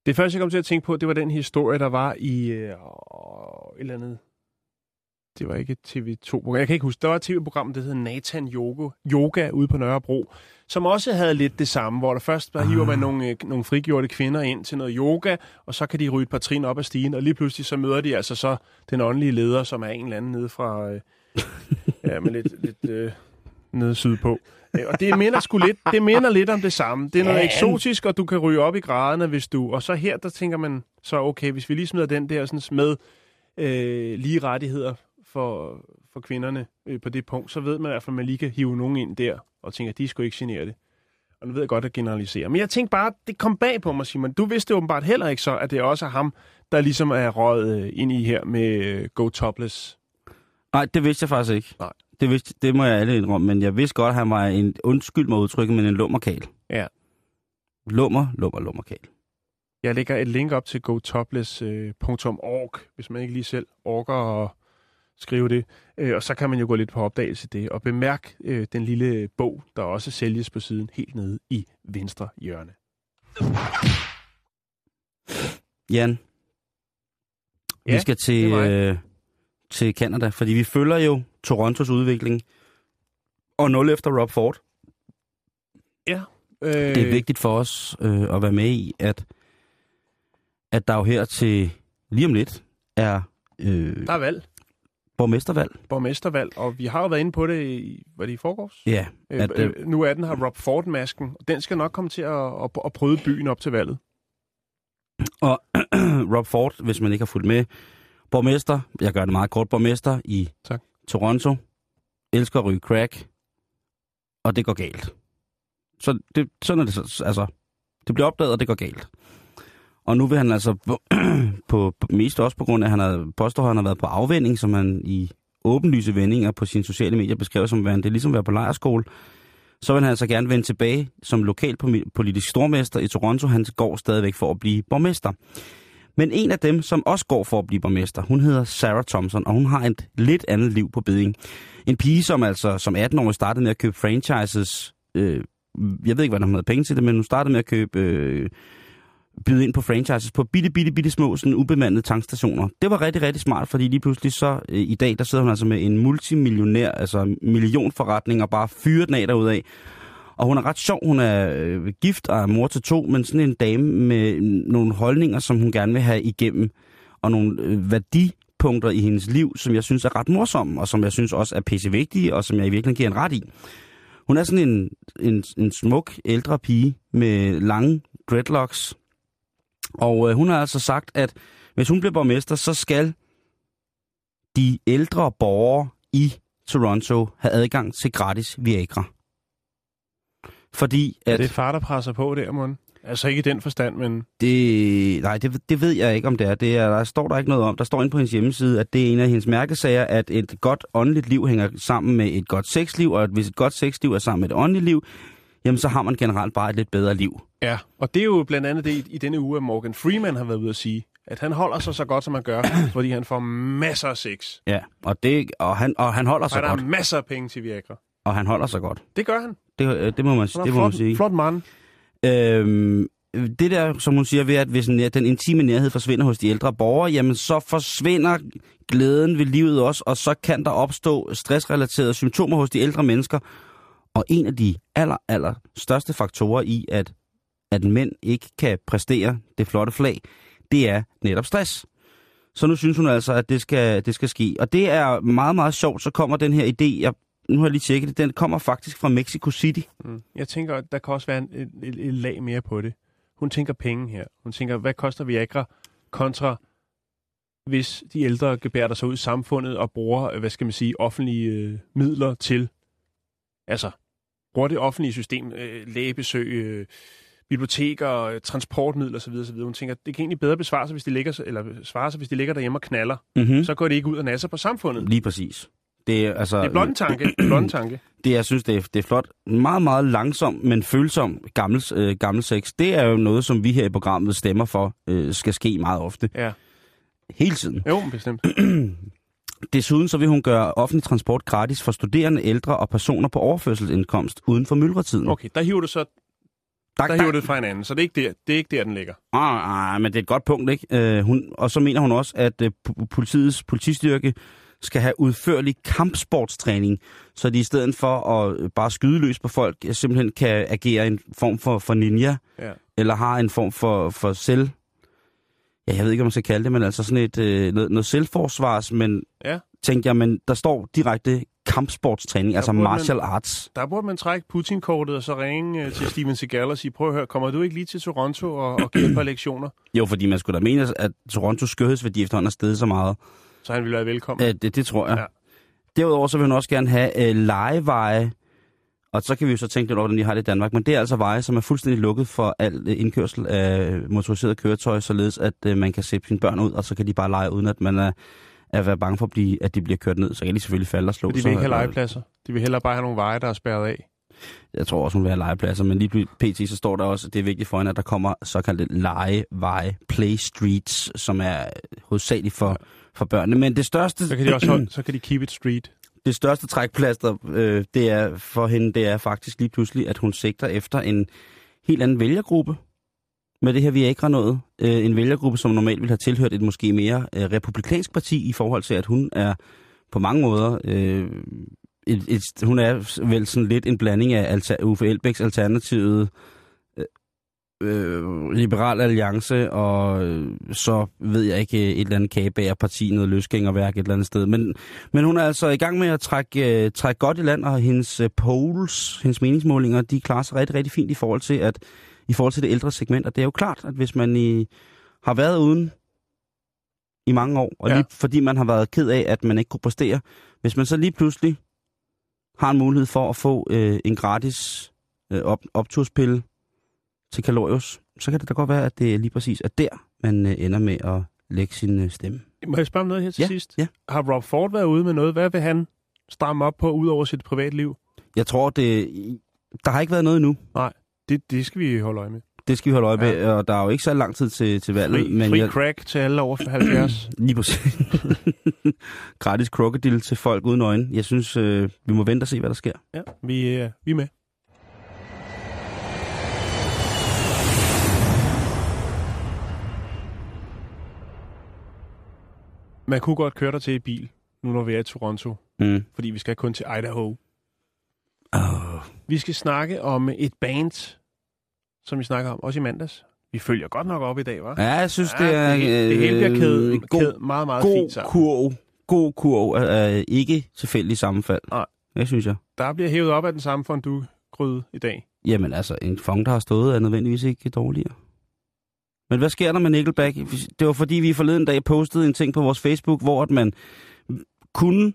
Det første, jeg kom til at tænke på, det var den historie, der var i øh, et eller andet... Det var ikke et TV2-program. Jeg kan ikke huske. Der var et tv-program, der hed Nathan Yoga, Yoga ude på Nørrebro, som også havde lidt det samme, hvor der først der hiver man nogle, øh, nogle frigjorte kvinder ind til noget yoga, og så kan de ryge et par trin op ad stigen, og lige pludselig så møder de altså så den åndelige leder, som er en eller anden nede fra... Øh, ja, men lidt, lidt øh, nede sydpå. Øh, Og det minder, sgu lidt, det minder lidt om det samme. Det er noget Ja. eksotisk, og du kan ryge op i graderne, hvis du... Og så her, der tænker man så, okay, hvis vi lige smider den der sådan med øh, lige rettigheder for, for kvinderne øh, på det punkt, så ved man i hvert fald, at man lige kan hive nogen ind der, og tænker, at de skulle ikke genere det. Og nu ved jeg godt at generalisere. Men jeg tænkte bare, det kom bag på mig, Simon. Du vidste åbenbart heller ikke så, at det også er ham, der ligesom er røget øh, ind i her med øh, Go Topless. Nej, det vidste jeg faktisk ikke. Nej. Det, vidste, det må jeg alle indrømme, men jeg vidste godt, at han var en, undskyld mig udtrykket, men en lummerkal. Ja. Lummer, lummer, lummerkal. Jeg lægger et link op til gotopless.org, hvis man ikke lige selv orker at skrive det. Øh, Og så kan man jo gå lidt på opdagelse i det. Og bemærk øh, den lille bog, der også sælges på siden helt nede i venstre hjørne. Jan, Ja, vi skal til, øh, til Canada, fordi vi følger jo Torontos udvikling. Og 0 efter Rob Ford. Øh, Det er vigtigt for os øh, at være med i, at, at der jo her til lige om lidt er øh, Der er valg. Borgmestervalg. Borgmestervalg. Og vi har jo været inde på det i, var det i forgårs? Ja, Øh, at, øh, øh, nu er den her Rob Ford-masken, og den skal nok komme til at, at, at prøve byen op til valget. Og Rob Ford, hvis man ikke har fulgt med, borgmester, jeg gør det meget kort, borgmester i Tak. Toronto, elsker at ryge crack, og det går galt. Så det, sådan er det, så- altså, det bliver opdaget, og det går galt. Og nu vil han altså, på, på, mest også på grund af, at han har, påstår, at han har været på afvending, som han i åbenlyse vendinger på sine sociale medier beskrev som værende, det er ligesom at være på lejerskole, så vil han altså gerne vende tilbage som lokalpolitisk stormester i Toronto. Han går stadigvæk for at blive borgmester. Men en af dem, som også går for at blive borgmester, hun hedder Sarah Thompson, og hun har et lidt andet liv på beding. En pige, som altså som 18-årig startede med at købe franchises. Øh, jeg ved ikke, hvordan hun havde penge til det, men hun startede med at købe... Øh, byde ind på franchises på bitte, bitte, bitte små, sådan ubemandede tankstationer. Det var rigtig, rigtig smart, fordi lige pludselig så øh, i dag, der sidder hun altså med en multimillionær, altså millionforretning, og bare fyrer den af derudad. Og hun er ret sjov, hun er øh, gift og er mor til to, men sådan en dame med nogle holdninger, som hun gerne vil have igennem, og nogle øh, værdipunkter i hendes liv, som jeg synes er ret morsomme, og som jeg synes også er pisse vigtige, og som jeg i virkeligheden giver en ret i. Hun er sådan en, en, en smuk ældre pige med lange dreadlocks, og øh, hun har altså sagt, at hvis hun bliver borgmester, så skal de ældre borgere i Toronto have adgang til gratis Viagra. Fordi Er at... det far, der presser på der, Mon? Altså ikke i den forstand, men... Det, nej, det, det ved jeg ikke, om det er. Det er. Der står der ikke noget om. Der står inde på hendes hjemmeside, at det er en af hendes mærkesager, at et godt åndeligt liv hænger sammen med et godt sexliv, og at hvis et godt sexliv er sammen med et åndeligt liv, jamen så har man generelt bare et lidt bedre liv. Ja, og det er jo blandt andet det i, denne uge, at Morgan Freeman har været ude at sige, at han holder sig så godt, som han gør, fordi han får masser af sex. Ja, og, det, og, han, og han holder Og sig der godt. er masser af penge til Viagra. Og han holder sig godt. Det gør han. Det, øh, det må man, det må man flot, sige. flot mand. Øhm, det der, som hun siger, ved at hvis en, den intime nærhed forsvinder hos de ældre borgere, jamen så forsvinder glæden ved livet også, og så kan der opstå stressrelaterede symptomer hos de ældre mennesker. Og en af de aller, aller største faktorer i, at, at mænd ikke kan præstere det flotte flag, det er netop stress. Så nu synes hun altså, at det skal, det skal ske. Og det er meget, meget sjovt. Så kommer den her idé, jeg, nu har jeg lige tjekket det, den kommer faktisk fra Mexico City. Mm. Jeg tænker, der kan også være en, et, et, et lag mere på det. Hun tænker penge her. Hun tænker, hvad koster Viagra kontra hvis de ældre gebærder sig ud i samfundet og bruger, øh, hvad skal man sige, offentlige øh, midler til, altså, bruger det offentlige system, øh, lægebesøg, øh, biblioteker, øh, transportmidler osv. osv. Hun tænker, det kan egentlig bedre besvare sig, hvis de ligger, eller svare sig, hvis de ligger derhjemme og knaller. Mm-hmm. Så går det ikke ud og nasser på samfundet. Lige præcis. Det er, altså, Det er blot en tanke. Det er blot en tanke. det, jeg synes, det er, det er flot. Meget, meget langsom, men følsom gammel, øh, gammel sex. Det er jo noget, som vi her i programmet stemmer for, øh, skal ske meget ofte. Ja. Hele tiden. Jo, bestemt. Desuden så vil hun gøre offentlig transport gratis for studerende, ældre og personer på overførselsindkomst uden for myldretiden. Okay, der hiver du så Tak, der hiver det fra hinanden, så det er ikke der, det er ikke der den ligger. Ah, ah, men det er et godt punkt, ikke? Øh, hun, og så mener hun også, at øh, po- politiets politistyrke skal have udførlig kampsportstræning, så de i stedet for at øh, bare skyde løs på folk, simpelthen kan agere en form for, for ninja, Ja. eller har en form for, for selv... Ja, jeg ved ikke, om man skal kalde det, men altså sådan et, øh, noget, noget selvforsvars, men Ja. tænkte jeg, men der står direkte kampsportstræning, altså burde man- martial arts. Der burde man trække Putin-kortet og så ringe øh, til Steven Seagal og sige, prøv at høre, kommer du ikke lige til Toronto og, og give et par lektioner? Jo, fordi man skulle da mene, at Torontos skønhedsværdi efterhånden er steget så meget. Så han ville være velkommen. Øh, det, det tror jeg. Ja. Derudover så vil hun også gerne have øh, legeveje, og så kan vi jo så tænke lidt over, hvordan de har det i Danmark, men det er altså veje, som er fuldstændig lukket for al øh, indkørsel af motoriseret køretøj, således at øh, man kan sætte sine børn ud, og så kan de bare lege, uden at man er, er være bange for, at, blive, at de bliver kørt ned. Så kan de selvfølgelig falde og slå For de sig. vil ikke have legepladser. De vil hellere bare have nogle veje, der er spærret af. Jeg tror også, hun vil have legepladser, men lige pt. så står der også, at det er vigtigt for hende, at der kommer såkaldte legeveje, play streets, som er hovedsageligt for, for børnene. Men det største... Så kan de også holde, så kan de keep it street. det største trækplaster, øh, det er for hende, det er faktisk lige pludselig, at hun sigter efter en helt anden vælgergruppe med det her Viagra noget. Øh, en vælgergruppe, som normalt ville have tilhørt et måske mere øh, republikansk parti i forhold til, at hun er på mange måder... Øh, et, et, hun er vel sådan lidt en blanding af alter, Uffe Elbæks alternativet, øh, øh Liberal Alliance, og øh, så ved jeg ikke, et eller andet kagebagerparti, noget løsgængerværk et eller andet sted. Men, men hun er altså i gang med at trække, øh, trække godt i land, og hendes øh, polls, hendes meningsmålinger, de klarer sig rigtig, rigtig fint i forhold til, at, i forhold til det ældre segment. Og det er jo klart, at hvis man i, har været uden i mange år, og Ja. lige fordi man har været ked af, at man ikke kunne præstere, hvis man så lige pludselig har en mulighed for at få øh, en gratis øh, op, opturspille til Kalorius, så kan det da godt være, at det lige præcis er der, man øh, ender med at lægge sin øh, stemme. Må jeg spørge om noget her til Ja, sidst? ja. Har Rob Ford været ude med noget? Hvad vil han stramme op på, ud over sit privatliv? Jeg tror, det... Der har ikke været noget endnu. Det, det skal vi holde øje med. Det skal vi holde øje med, Ja. og der er jo ikke så lang tid til, til valget. Fri, men fri jeg, crack til alle over 70. Lige præcis. Gratis krokodil til folk uden øjne. Jeg synes, øh, vi må vente og se, hvad der sker. ja, vi, øh, vi er med. Man kunne godt køre dig til i bil, nu når vi er i Toronto, Mm. fordi vi skal kun til Idaho. Oh. Vi skal snakke om et band, som vi snakker om, også i mandags. Vi følger godt nok op i dag, hva'? Ja, jeg synes, Ja, det er... det, hele- det hele bliver kædet, øh, kædet meget, meget god fint sammen. kurv. God kurv er, er ikke tilfældig sammenfald. Nej. Det synes jeg. Der bliver hævet op af den samme fondue-gryde i dag. Jamen altså, en fong, der har stået, er nødvendigvis ikke dårligere. Men hvad sker der med Nickelback? Det var fordi, vi forleden dag postede en ting på vores Facebook, hvor at man kunne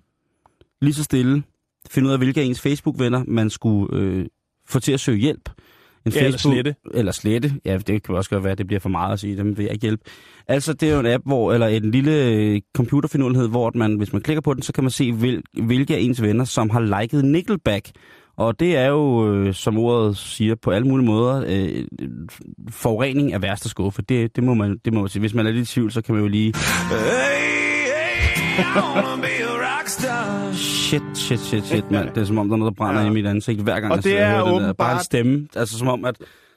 lige så stille finde ud af, hvilke af ens Facebook-venner man skulle øh, få til at søge hjælp. En Ja, eller slette. Eller slette. Ja, det kan også godt være, at det bliver for meget at sige, dem vil jeg ikke hjælpe. Altså, det er jo en app, hvor, eller en lille øh, computerfinurlighed, hvor at man, hvis man klikker på den, så kan man se, hvil, hvilke af ens venner, som har liket Nickelback. Og det er jo, øh, som ordet siger, på alle mulige måder, øh, forurening af værste skuffe. Det, det, må man, det må man sige. Hvis man er lidt i tvivl, så kan man jo lige... Shit, shit, shit, shit, mand. Det er som om, der er noget, der brænder Ja. ja. i mit ansigt, hver gang Og jeg det er hører det der. Bare en åbenbart- stemme. Altså som om, at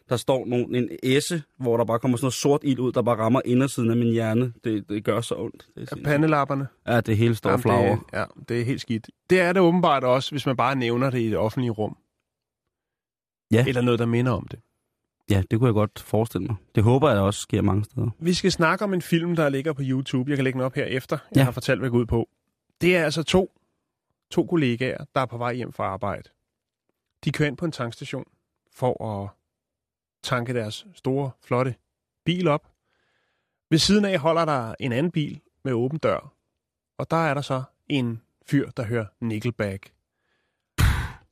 der står nogen, en esse, hvor der bare kommer sådan noget sort ild ud, der bare rammer indersiden af min hjerne. Det, det gør så ondt. Det er Af sindssygt. pandelapperne. Ja, det hele står Jamen, flager. det, ja, det er helt skidt. Det er det åbenbart også, hvis man bare nævner det i det offentlige rum. Ja. Eller noget, der minder om det. Ja, det kunne jeg godt forestille mig. Det håber jeg også sker mange steder. Vi skal snakke om en film, der ligger på YouTube. Jeg kan lægge den op her efter. Jeg Ja. har fortalt, hvad jeg går ud på. Det er altså to, to kollegaer, der er på vej hjem fra arbejde. De kører ind på en tankstation for at tanke deres store, flotte bil op. Ved siden af holder der en anden bil med åben dør. Og der er der så en fyr, der hører Nickelback.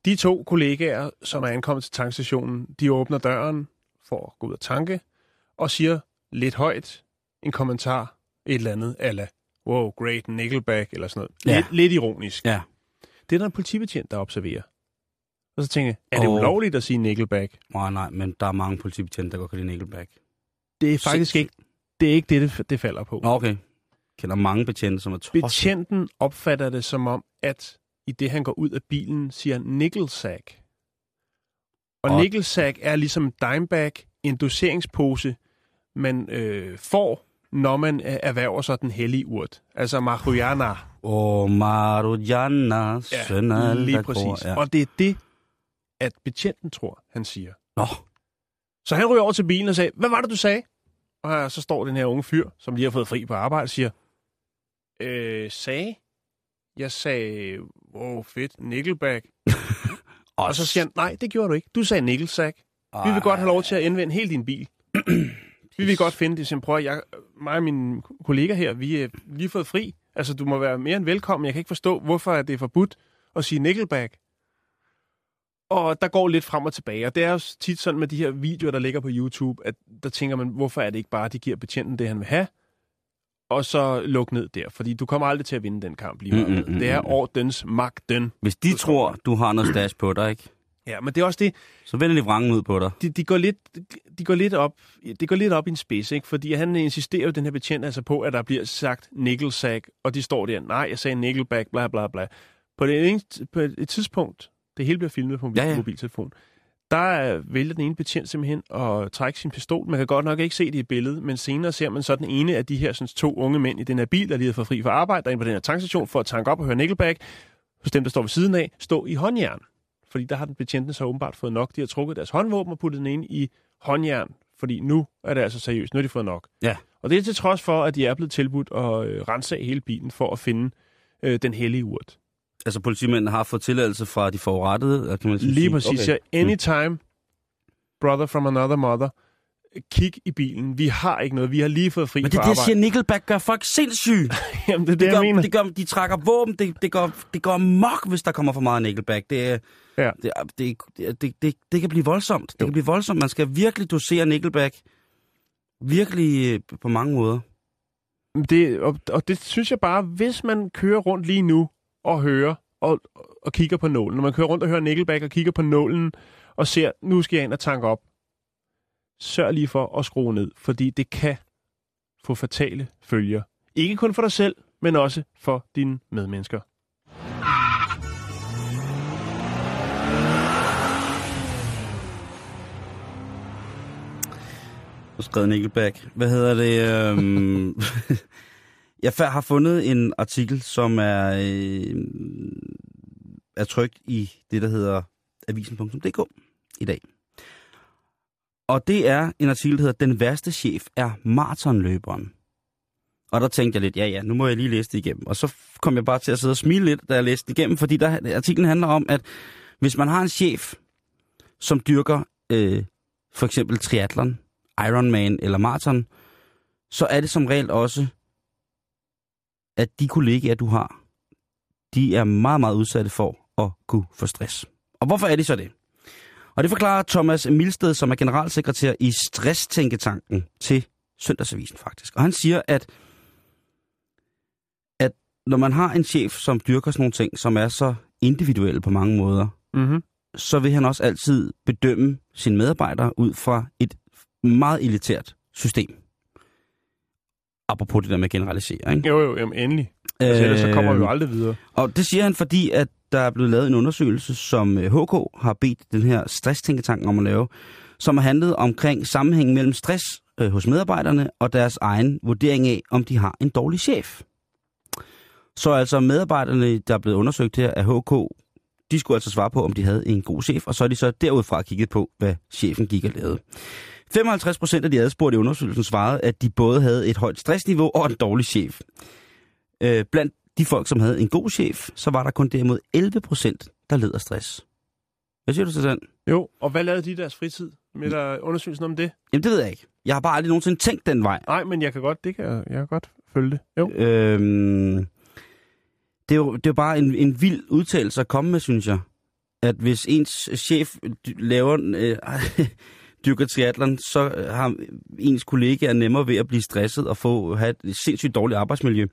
De to kollegaer, som er ankommet til tankstationen, de åbner døren for at gå ud og tanke, og siger lidt højt en kommentar, et eller andet, ala, wow, great, Nickelback, eller sådan noget. Ja. Lidt, lidt ironisk. Ja. Det er der en politibetjent, der observerer. Og så tænker jeg, er det Og- ulovligt at sige Nickelback? Nej, nej, men der er mange politibetjente, der godt kan lide Nickelback. Det er faktisk Sindssygt. ikke det, er ikke det, det, det falder på. Okay. Jeg kender mange betjente, som er tosset. Betjenten opfatter det som om, at i det han går ud af bilen, siger nickelsack. Og, Og- nickelsack er ligesom dimebag, en doseringspose, man øh, får, når man øh, erhverver sig den hellige urt. Altså marihuana. Åh, Marujana, Ja, søn af alle, lige præcis. går. Ja. Og det er det, at betjenten tror, han siger. Nå, Så han ryger over til bilen og sagde, hvad var det, du sagde? Og så står den her unge fyr, som lige har fået fri på arbejde, og siger, øh, sagde? Jeg sagde, wow, fedt, Nickelback. Og så siger han, nej, det gjorde du ikke. Du sagde Nickelsack. Vi vil godt have lov til at indvende hele din bil. Vi vil godt finde det. Så prøv jeg, mig og mine kolleger her, vi er lige fået fri. Altså, du må være mere end velkommen. Jeg kan ikke forstå, hvorfor er det er forbudt at sige Nickelback. Og der går lidt frem og tilbage. Og det er jo tit sådan med de her videoer, der ligger på YouTube, at der tænker man, hvorfor er det ikke bare, at de giver betjenten det, han vil have, og så luk ned der. Fordi du kommer aldrig til at vinde den kamp lige meget. Mm, Mm, mm, mm, mm, det er mm. ordens magten. Hvis de tror, du har noget stash på dig, ikke? Ja, men det er også det, så vender de vrangen ud på dig. de, de, går lidt, de går lidt op, det går lidt op i en spids, ikke? fordi han insisterer jo, den her betjent, altså på, at der bliver sagt nickelsack, og de står der, nej, jeg sagde nickelback, bla bla bla. På, det ene, på et tidspunkt, det hele bliver filmet på Ja, ja, mobiltelefon, der vælger den ene betjent simpelthen at trække sin pistol. Man kan godt nok ikke se det i billedet, men senere ser man så den ene af de her sådan, to unge mænd i den her bil, der lige har fået fri fra arbejde, der er inde på den her tankstation for at tanke op og høre Nickelback, hos dem, der står ved siden af, stå i håndjern. Fordi der har den betjenten så åbenbart fået nok. De har trukket deres håndvåben og puttet den ind i håndjern. Fordi nu er det altså seriøst. Nu har de fået nok. Ja. Og det er til trods for, at de er blevet tilbudt at øh, rense af hele bilen for at finde øh, den hellige urt. Altså politimændene har fået tilladelse fra de forurettede, kan man sige. Lige præcis. Okay. Okay. Anytime, brother from another mother, kig i bilen. Vi har ikke noget. Vi har lige fået fri Men det er det, jeg siger. Nickelback gør folk sindssyge. Jamen, det er det, Det jeg gør, mener. det gør, de trækker våben, det, det, går, det går mok, hvis der kommer for meget Nickelback. Det, Ja. det, det, det, det, det, kan blive voldsomt. Det Jo. kan blive voldsomt. Man skal virkelig dosere Nickelback. Virkelig øh, på mange måder. Det, og, og det synes jeg bare, hvis man kører rundt lige nu og hører og, og kigger på nålen, når man kører rundt og hører Nickelback og kigger på nålen og ser, nu skal jeg ind og tanke op, sørg lige for at skrue ned, fordi det kan få fatale følger. Ikke kun for dig selv, men også for dine medmennesker. Du skrev Nickelback. Hvad hedder det? Øhm... jeg har fundet en artikel, som er, øh, er trykt i det, der hedder avisen.dk i dag. Og det er en artikel, der hedder Den værste chef er maratonløberen. Og der tænkte jeg lidt, ja ja, nu må jeg lige læse det igennem. Og så kom jeg bare til at sidde og smile lidt, da jeg læste det igennem, fordi der, artiklen handler om, at hvis man har en chef, som dyrker øh, for eksempel triathlon, Ironman eller maraton, så er det som regel også, at de kollegaer, du har, de er meget, meget udsatte for at kunne få stress. Og hvorfor er de så det? Og det forklarer Thomas Milsted, som er generalsekretær i Stresstænketanken til Søndagsavisen faktisk. Og han siger, at, at når man har en chef, som dyrker sådan nogle ting, som er så individuelle på mange måder, Mm-hmm. så vil han også altid bedømme sine medarbejdere ud fra et meget elitært system. Apropos det der med ikke? Jo, jo, jamen endelig. Altså, ellers så kommer vi jo aldrig videre. Og det siger han, fordi at der er blevet lavet en undersøgelse, som øh, HK har bedt den her stresstænketank om at lave, som har handlet omkring sammenhængen mellem stress øh, hos medarbejderne og deres egen vurdering af, om de har en dårlig chef. Så altså medarbejderne, der er blevet undersøgt her af HK, de skulle altså svare på, om de havde en god chef, og så er de så derudfra kigget på, hvad chefen gik og lavede. 55 procent af de adspurgte i undersøgelsen svarede, at de både havde et højt stressniveau og en dårlig chef. Øh, blandt de folk, som havde en god chef, så var der kun derimod 11 procent, der led af stress. Hvad siger du til den? Jo, og hvad lavede de i deres fritid? Med der undersøgelsen om det? Jamen, det ved jeg ikke. Jeg har bare aldrig nogensinde tænkt den vej. Nej, men jeg kan godt, det kan jeg, jeg kan godt følge det. Jo. Øhm, det, er jo, det er jo bare en, en vild udtalelse at komme med, synes jeg. At hvis ens chef laver øh, dyrker triathlon, så har ens kollegaer nemmere ved at blive stresset og få have et sindssygt dårligt arbejdsmiljø.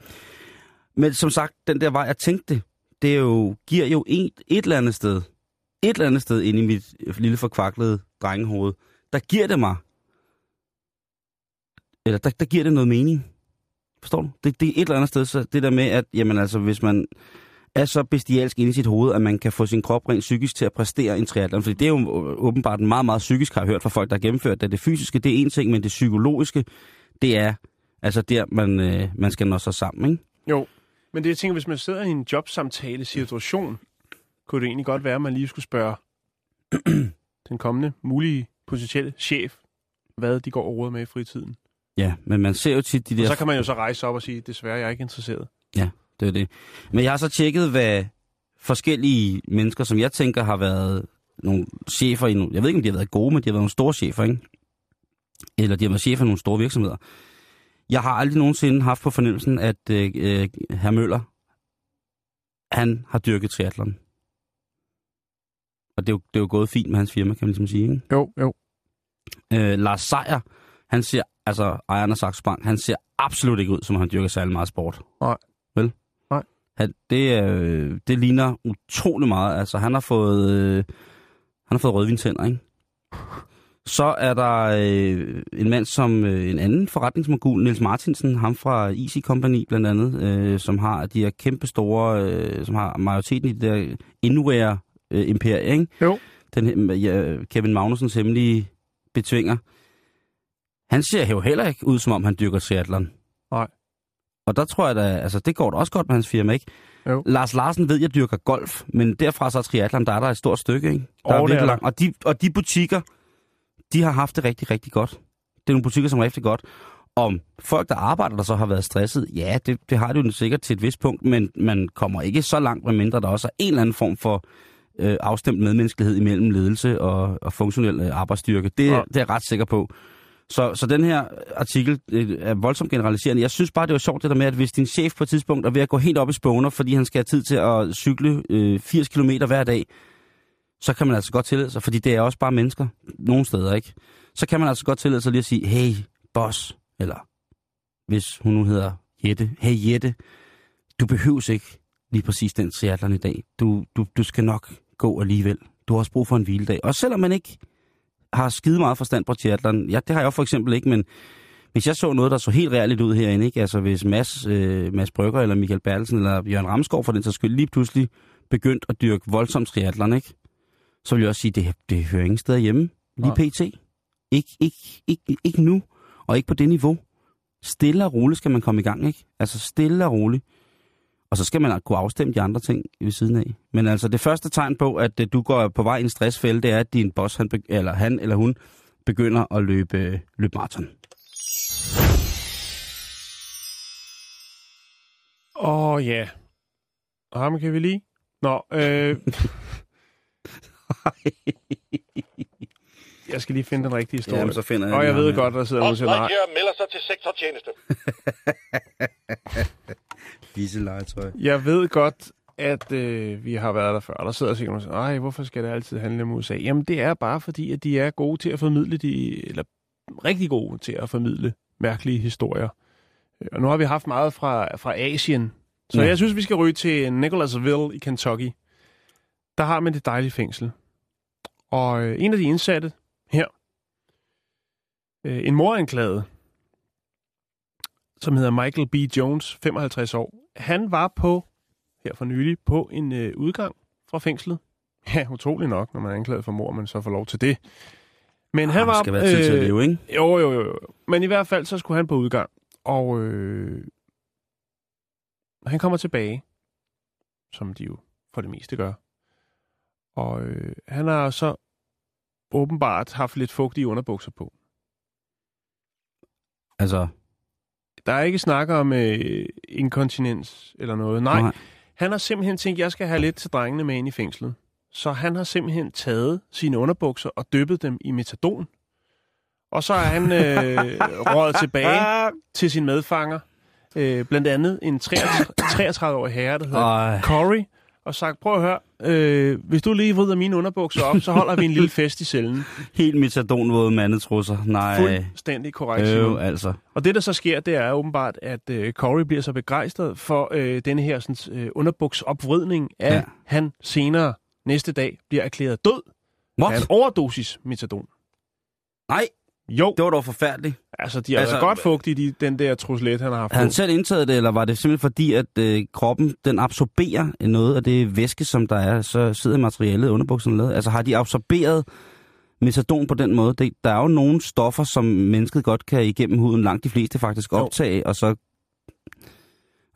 Men som sagt, den der vej, jeg tænkte det, er jo, giver jo et, et eller andet sted, et eller andet sted inde i mit øh, lille forkvaklede drengehoved, der giver det mig, eller der, der giver det noget mening. Forstår du? Det, det er et eller andet sted, så det der med, at jamen, altså, hvis man er så bestialsk inde i sit hoved, at man kan få sin krop rent psykisk til at præstere en triathlon. Fordi det er jo åbenbart meget, meget psykisk, har jeg hørt fra folk, der har gennemført det. Det fysiske, det er en ting, men det psykologiske, det er altså der, man, øh, man skal nå sig sammen, ikke? Jo, men det jeg tænker, hvis man sidder i en jobsamtale situation, kunne det egentlig godt være, at man lige skulle spørge den kommende mulige potentielle chef, hvad de går og råder med i fritiden. Ja, men man ser jo tit de der... Og så kan man jo så rejse op og sige, desværre, jeg er ikke interesseret. Ja, det er det. Men jeg har så tjekket, hvad forskellige mennesker, som jeg tænker har været nogle chefer i nogle... Jeg ved ikke, om de har været gode, men de har været nogle store chefer, ikke? Eller de har været chefer i nogle store virksomheder. Jeg har aldrig nogensinde haft på fornemmelsen, at øh, øh, herr Møller, han har dyrket triathlon. Og det er, jo, det er jo gået fint med hans firma, kan man ligesom sige, ikke? Jo, jo. Øh, Lars Seier, han ser, altså ejeren af Saxo Bank, han ser absolut ikke ud, som om han dyrker særlig meget sport. Nej. Vel? Nej. Han, det, øh, det ligner utrolig meget. Altså, han har fået, øh, han har fået rødvintænder, ikke? Så er der øh, en mand som øh, en anden forretningsmogul, Niels Martinsen, ham fra Easy Company blandt andet, øh, som har de her kæmpe store, øh, som har majoriteten i det der Inwear øh, imperie, ikke? Jo. Den, ja, Kevin Magnusens hemmelige betvinger. Han ser jo heller ikke ud, som om han dyrker triathlon. Nej. Og der tror jeg da, altså det går da også godt med hans firma, ikke? Jo. Lars Larsen ved, jeg dyrker golf, men derfra så triathlon, der er der et stort stykke, ikke? Der det er virkelig langt. Og de, og de butikker, de har haft det rigtig, rigtig godt. Det er nogle butikker, som er rigtig godt. Om folk, der arbejder der så har været stresset, ja, det, det har det jo sikkert til et vist punkt, men man kommer ikke så langt, medmindre der også er en eller anden form for øh, afstemt medmenneskelighed imellem ledelse og, og funktionel øh, arbejdsstyrke. Det, ja. det er jeg ret sikker på. Så, så den her artikel øh, er voldsomt generaliserende. Jeg synes bare, det var sjovt det der med, at hvis din chef på et tidspunkt er ved at gå helt op i spåner, fordi han skal have tid til at cykle øh, 80 km hver dag, så kan man altså godt tillade sig, fordi det er også bare mennesker, nogle steder, ikke? Så kan man altså godt tillade sig lige at sige, hey, boss, eller hvis hun nu hedder Jette, hey Jette, du behøves ikke lige præcis den triathlon i dag. Du, du, du skal nok gå alligevel. Du har også brug for en hviledag. Og selvom man ikke har skide meget forstand på triathlon, ja, det har jeg for eksempel ikke, men hvis jeg så noget, der så helt reelt ud herinde, ikke? altså hvis Mads, øh, Mads Brygger eller Michael Bertelsen eller Jørgen Ramskov for den så skyld lige pludselig begyndt at dyrke voldsomt triathlon, ikke? Så vil jeg også sige, det, det hører ingen steder hjemme. Lige Nej. pt. Ikke, ikke, ikke, ikke nu, og ikke på det niveau. Stille og roligt skal man komme i gang, ikke? Altså stille og roligt. Og så skal man kunne afstemme de andre ting ved siden af. Men altså det første tegn på, at øh, du går på vej i en stressfælde, det er, at din boss, han, eller han eller hun, begynder at løbe, løbe maraton. Åh, oh, ja. Og ham kan vi lige. Nå, øh... jeg skal lige finde den rigtige historie. Jamen, så finder jeg Og jeg ved godt, der sidder nogen siger nej. Melder sig til sektortjeneste. Disse legetøj. Jeg ved godt, at øh, vi har været der før. Der sidder sikkert nogen og siger, ej, hvorfor skal det altid handle om USA? Jamen, det er bare fordi, at de er gode til at formidle de, eller rigtig gode til at formidle mærkelige historier. Øh, Og nu har vi haft meget fra, fra Asien. Så ja. jeg synes, vi skal ryge til Nicholasville i Kentucky. Der har man det dejlige fængsel. Og øh, en af de indsatte her, øh, en moranklaget, som hedder Michael B. Jones, 55 år, han var på, her for nylig, på en øh, udgang fra fængslet. Ja, utrolig nok, når man er anklaget for mord, man så får lov til det. Men Ah, han var... skal være tid til at leve, ikke? Jo, jo, jo, jo. Men i hvert fald, så skulle han på udgang. Og øh, han kommer tilbage, som de jo for det meste gør. Og øh, han har så åbenbart haft lidt fugtige underbukser på. Altså, Der er ikke snak om øh, inkontinens eller noget. Nej, Nej. Han har simpelthen tænkt, jeg skal have lidt til drengene med ind i fængslet. Så han har simpelthen taget sine underbukser og dyppet dem i metadon. Og så er han øh, røget tilbage til sin medfanger. Øh, blandt andet en 33-årig herre, der hedder Ej. Corey, og sagt, prøv at høre, øh, hvis du lige vrider mine underbukser op, så holder vi en lille fest i cellen. helt metadonvåde mandetrusser. Nej, Fuldstændig korrekt. Øh, altså. Og det, der så sker, det er åbenbart, at øh, Corey bliver så begejstret for øh, denne her sådan, øh, underbuksopvridning, at Ja. ja. han senere næste dag bliver erklæret død What? af en overdosis metadon. Nej, Jo, det var dog forfærdeligt. altså de har altså, godt fugtigt i de, den der truslet, han har haft Havde han selv indtaget det, eller var det simpelthen fordi, at øh, kroppen den absorberer noget af det væske, som der er, så sidder materialet under bukserne lavet? Altså har de absorberet metadon på den måde? Det, der er jo nogle stoffer, som mennesket godt kan igennem huden, langt de fleste faktisk Jo. optage, og så...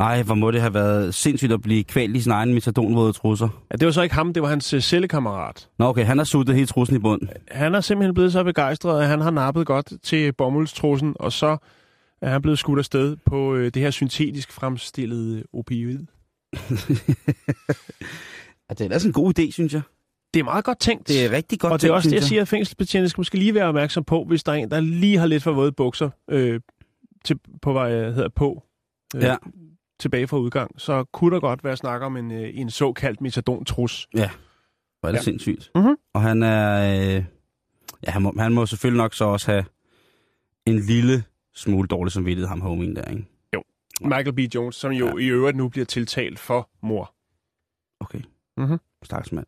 Ej, hvor må det have været sindssygt at blive kvalt i sin egen metadonvåde trusser. Ja, det var så ikke ham, det var hans øh, cellekammerat. Nå okay, han har suttet hele trussen i bund. Han er simpelthen blevet så begejstret, at han har nappet godt til bomuldstrussen, og så er han blevet skudt afsted på øh, det her syntetisk fremstillede opioid. Det er altså en god idé, synes jeg. Det er meget godt tænkt. Det er rigtig godt og det er tænkt, også det, jeg siger, at fængselsbetjente skal måske lige være opmærksom på, hvis der er en, der lige har lidt for våde bukser øh, til, på vej øh, hedder på, øh, Ja. Tilbage fra udgang, så kunne der godt være snak om en, øh, en såkaldt metadon-trus. Hvor er det ja. Ja. sindssygt. Mhm. Og han er... Øh, ja, han må, han må selvfølgelig nok så også have en lille smule dårlig samvittighed, ham homien der, ikke? Michael B. Jones, som jo Ja. ja. i øvrigt nu bliver tiltalt for mor. Okay. Mhm. Stakkels mand.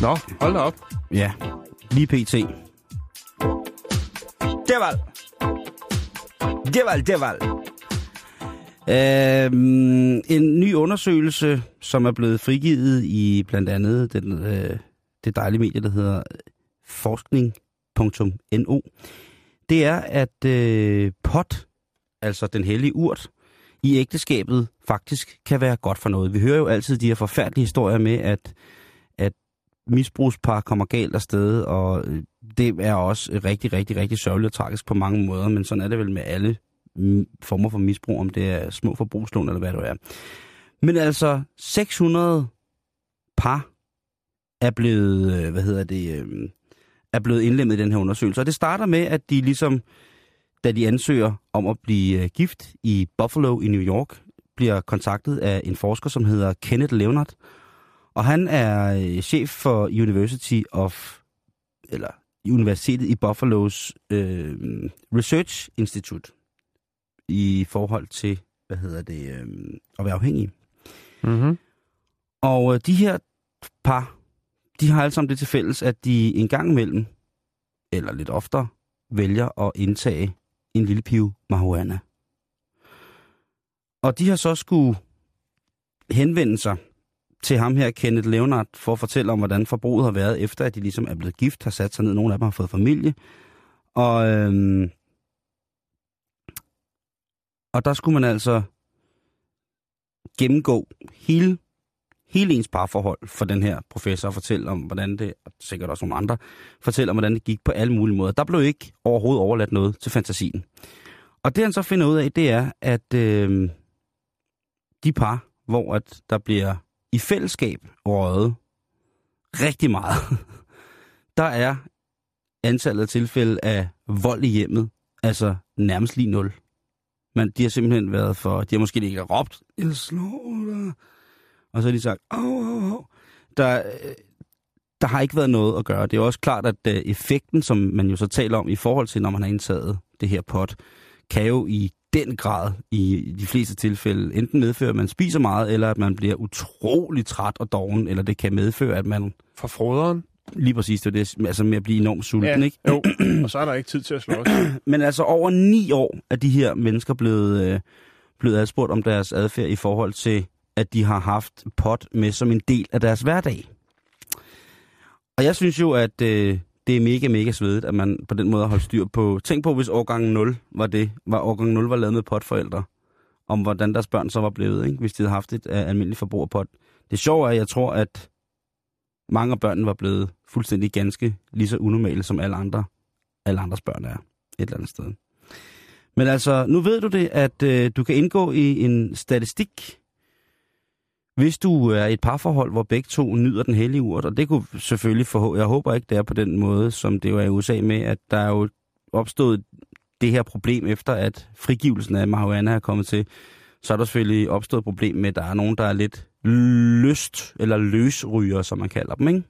Nå, hold da op. Ja, lige pt. Deval! Deval, deval! Øhm, en ny undersøgelse, som er blevet frigivet i blandt andet den, øh, det dejlige medie, der hedder forskning.no, det er, at øh, pot, altså den hellige urt, i ægteskabet faktisk kan være godt for noget. Vi hører jo altid de her forfærdelige historier med, at, at misbrugspar kommer galt afsted, og øh, det er også rigtig, rigtig, rigtig sørgeligt og tragisk på mange måder, men sådan er det vel med alle mm, former for misbrug, om det er små forbrugslån eller hvad det er. Men altså, 600 par er blevet, øh, hvad hedder det, øh, er blevet indlemmet i den her undersøgelse. Og det starter med, at de ligesom, da de ansøger om at blive gift i Buffalo i New York, bliver kontaktet af en forsker, som hedder Kenneth Leonard. Og han er øh, chef for University of, eller Universitetet i Buffalo's øh, Research Institute i forhold til, hvad hedder det, øh, at være afhængige. Mm-hmm. Og øh, de her par, de har alle sammen det til fælles, at de en gang imellem, eller lidt oftere, vælger at indtage en lille pive marihuana. Og de har så skulle henvende sig til ham her, Kenneth Leonard, for at fortælle om, hvordan forbruget har været, efter at de ligesom er blevet gift, har sat sig ned. Nogle af dem har fået familie. Og, øhm, og der skulle man altså gennemgå hele, hele ens parforhold for den her professor og fortælle om, hvordan det, og sikkert også nogle andre, fortælle om, hvordan det gik på alle mulige måder. Der blev ikke overhovedet overladt noget til fantasien. Og det han så finder ud af, det er, at øh, de par, hvor at der bliver i fællesskab røget rigtig meget, der er antallet af tilfælde af vold i hjemmet, altså nærmest lige nul. Men de har simpelthen været for, de har måske ikke råbt, jeg slår dig, og så har de sagt, au, au, au. Der, der har ikke været noget at gøre. Det er også klart, at øh, effekten, som man jo så taler om i forhold til, når man har indtaget det her pot, kan jo i den grad i de fleste tilfælde enten medføre, at man spiser meget, eller at man bliver utrolig træt og doven, eller det kan medføre, at man... For froderen? Lige præcis, det er det, altså med at blive enormt sulten, Ja, ikke? jo. Og så er der ikke tid til at slås. Men altså over ni år er de her mennesker blevet, øh, blevet adspurgt om deres adfærd i forhold til, at de har haft pot med som en del af deres hverdag. Og jeg synes jo, at øh, det er mega, mega svedigt, at man på den måde har holdt styr på... Tænk på, hvis årgang 0 var det, var årgang 0 var lavet med potforældre, om hvordan deres børn så var blevet, ikke? hvis de havde haft et uh, almindeligt forbrug af pot. Det sjove er, at jeg tror, at mange af børnene var blevet fuldstændig ganske lige så unormale, som alle andre, alle andres børn er et eller andet sted. Men altså, nu ved du det, at øh, du kan indgå i en statistik, hvis du er et parforhold, hvor begge to nyder den hellige urt, og det kunne selvfølgelig få, jeg håber ikke, det er på den måde, som det jo er i USA med, at der er jo opstået det her problem efter, at frigivelsen af marihuana er kommet til, så er der selvfølgelig opstået et problem med, at der er nogen, der er lidt lyst, eller løsryger, som man kalder dem, ikke?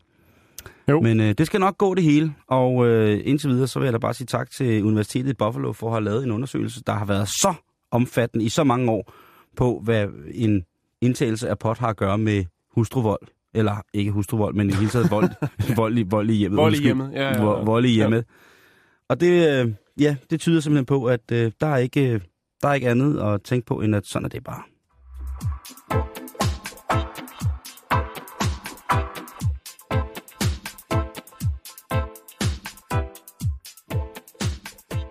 Jo. Men øh, det skal nok gå det hele, og øh, indtil videre, så vil jeg da bare sige tak til Universitetet i Buffalo for at have lavet en undersøgelse, der har været så omfattende i så mange år på, hvad en indtagelse af pot har at gøre med hustruvold. Eller ikke hustruvold, men i hele taget vold, vold, i, vold i hjemmet. Vold i hjemmet, ja, ja, ja. Vo- Vold i hjemmet. Og det, øh, ja, det tyder simpelthen på, at øh, der, er ikke, øh, der er ikke andet at tænke på, end at sådan er det bare.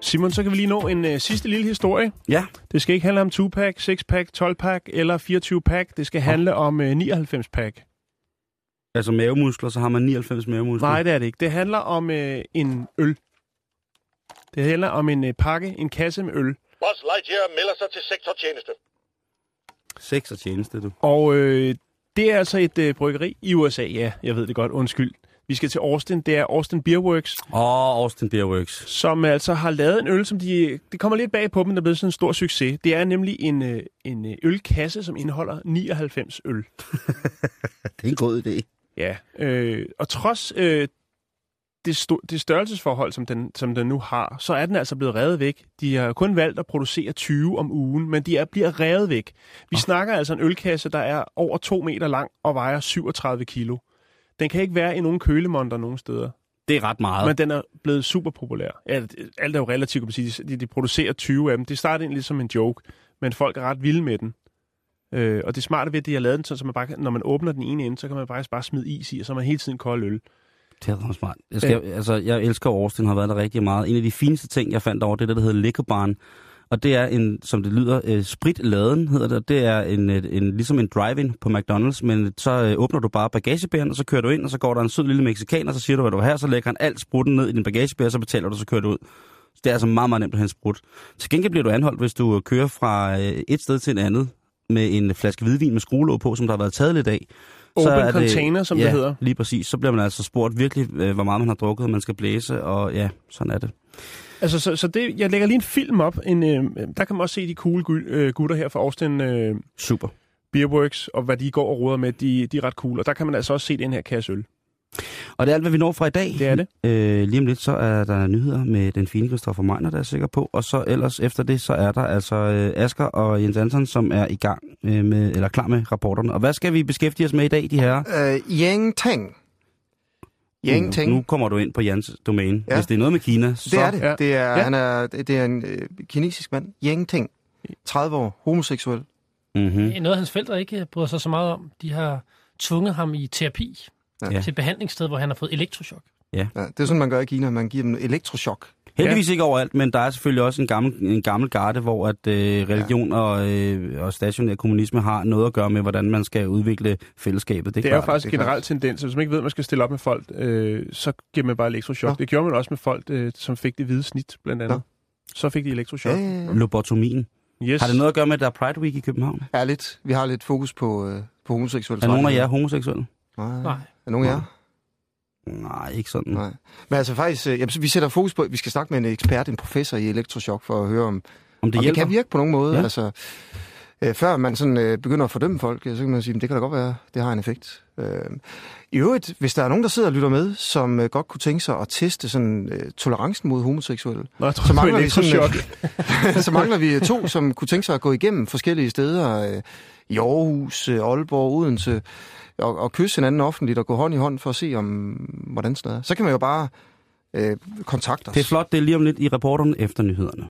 Simon, så kan vi lige nå en uh, sidste lille historie. Ja, Det skal ikke handle om 2-pack, 6-pack, 12-pack eller 24-pack. Det skal handle om uh, 99-pack. altså mavemuskler, så har man 99 mavemuskler. Nej, det er det ikke. Det handler om uh, en øl. Det handler om en uh, pakke, en kasse med øl. Buzz Lightyear melder sig til sektortjeneste. Sex og tjeneste, du. Og øh, det er altså et øh, bryggeri i USA. Ja, jeg ved det godt. Undskyld. Vi skal til Austin. Det er Austin Beer Works, Åh, oh, Austin Beer Works. som altså har lavet en øl, som de... Det kommer lidt bag på dem, der er blevet sådan en stor succes. Det er nemlig en, øh, en øh, ølkasse, som indeholder 99 øl. Det er en god idé. Ja, øh, og trods øh, det, sto- det størrelsesforhold, som den, som den nu har, så er den altså blevet revet væk. De har kun valgt at producere 20 om ugen, men de er, bliver revet væk. Vi oh. snakker altså en ølkasse, der er over 2 meter lang og vejer 37 kilo. Den kan ikke være i nogen kølemonter nogen steder, Det er ret meget. men den er blevet super populær. Ja, alt er jo relativt, kan man sige. De, de producerer 20 af dem. Det startede egentlig som en joke, men folk er ret vilde med den. Øh, og det smarte ved, at de har lavet den, så man bare, når man åbner den ene ende, så kan man faktisk bare smide is i, og så er man hele tiden kold øl. Det er ret smart. Jeg, skal, altså, jeg elsker Austin, har været der rigtig meget. En af de fineste ting, jeg fandt over, det er det, der hedder Liquor Barn. Og det er en, som det lyder, øh, spritladen hedder det. Det er en, en, en, ligesom en drive-in på McDonald's, men så øh, åbner du bare bagagebæren, og så kører du ind, og så går der en sød lille meksikaner, så siger du, hvad du vil have, så lægger han alt sprutten ned i din bagagebær, så betaler du, så kører du ud. Så det er altså meget, meget nemt at hente sprut. Til gengæld bliver du anholdt, hvis du kører fra øh, et sted til et andet med en flaske hvidvin med skruelåg på, som der har været taget lidt af. Open er container, som ja, det hedder. lige præcis. Så bliver man altså spurgt virkelig, øh, hvor meget man har drukket, og man skal blæse, og ja, sådan er det. Altså, så, så det, jeg lægger lige en film op. En, øh, der kan man også se de cool gu- øh, gutter her fra Austin øh, Super. Beerworks, og hvad de går og råder med. De, de er ret cool. Og der kan man altså også se den her kasse øl. Og det er alt, hvad vi når fra i dag. Det er det. Øh, lige om lidt, så er der nyheder med den fine Christoffer Meiner, der er sikker på. Og så ellers efter det, så er der altså øh, Asger og Jens Anton, som er i gang øh, med, eller klar med rapporterne. Og hvad skal vi beskæftige os med i dag, de her? Øh, Yang Teng. Yang Teng. Nu, kommer du ind på Jens domæne. Ja. Hvis det er noget med Kina, så... Det er det. Ja. Det er, Ja. han er, det er en øh, kinesisk mand. Yang Teng. 30 år. Homoseksuel. Mm-hmm. Det er noget, hans forældre ikke bryder sig så meget om. De har tvunget ham i terapi Ja. ja. til et behandlingssted, hvor han har fået elektroshock. Ja, det er sådan, man gør i Kina. Man giver dem elektrochok. Heldigvis ikke overalt, men der er selvfølgelig også en gammel, en gammel garde, hvor at øh, religion ja. og, øh, og stationær kommunisme har noget at gøre med, hvordan man skal udvikle fællesskabet. Det er, Det er jo faktisk en generel tendens. Hvis man ikke ved, at man skal stille op med folk, øh, så giver man bare elektrochok. Nå. Det gjorde man også med folk, øh, som fik det hvide snit, blandt andet. Nå. Så fik de elektrochok. Ja, ja, ja. Lobotomien. Yes. Har det noget at gøre med, at der er Pride Week i København? Er lidt. Vi har lidt fokus på, øh, på homoseksuelle. Er nogen af jer homoseksuelle? Nej. Nej. Er nogen af jer? Nej, ikke sådan. Nej. Men altså faktisk, øh, jamen, vi sætter fokus på, vi skal snakke med en ekspert, en professor i elektrochok, for at høre om, Om det om det kan virke på nogen måde. Ja. Altså, Øh, før man sådan øh, begynder at fordømme folk, øh, så kan man sige, at det kan da godt være, det har en effekt. Øh, I øvrigt, hvis der er nogen, der sidder og lytter med, som øh, godt kunne tænke sig at teste sådan øh, tolerancen mod homoseksuelle, Nå, jeg tror, så, mangler vi sådan, øh, så mangler vi to, som kunne tænke sig at gå igennem forskellige steder øh, i Aarhus, øh, Aalborg, Odense, og, og kysse hinanden offentligt og gå hånd i hånd for at se, om hvordan sådan noget er. Så kan man jo bare øh, kontakte os. Det er flot, det er lige om lidt i reporteren efter nyhederne.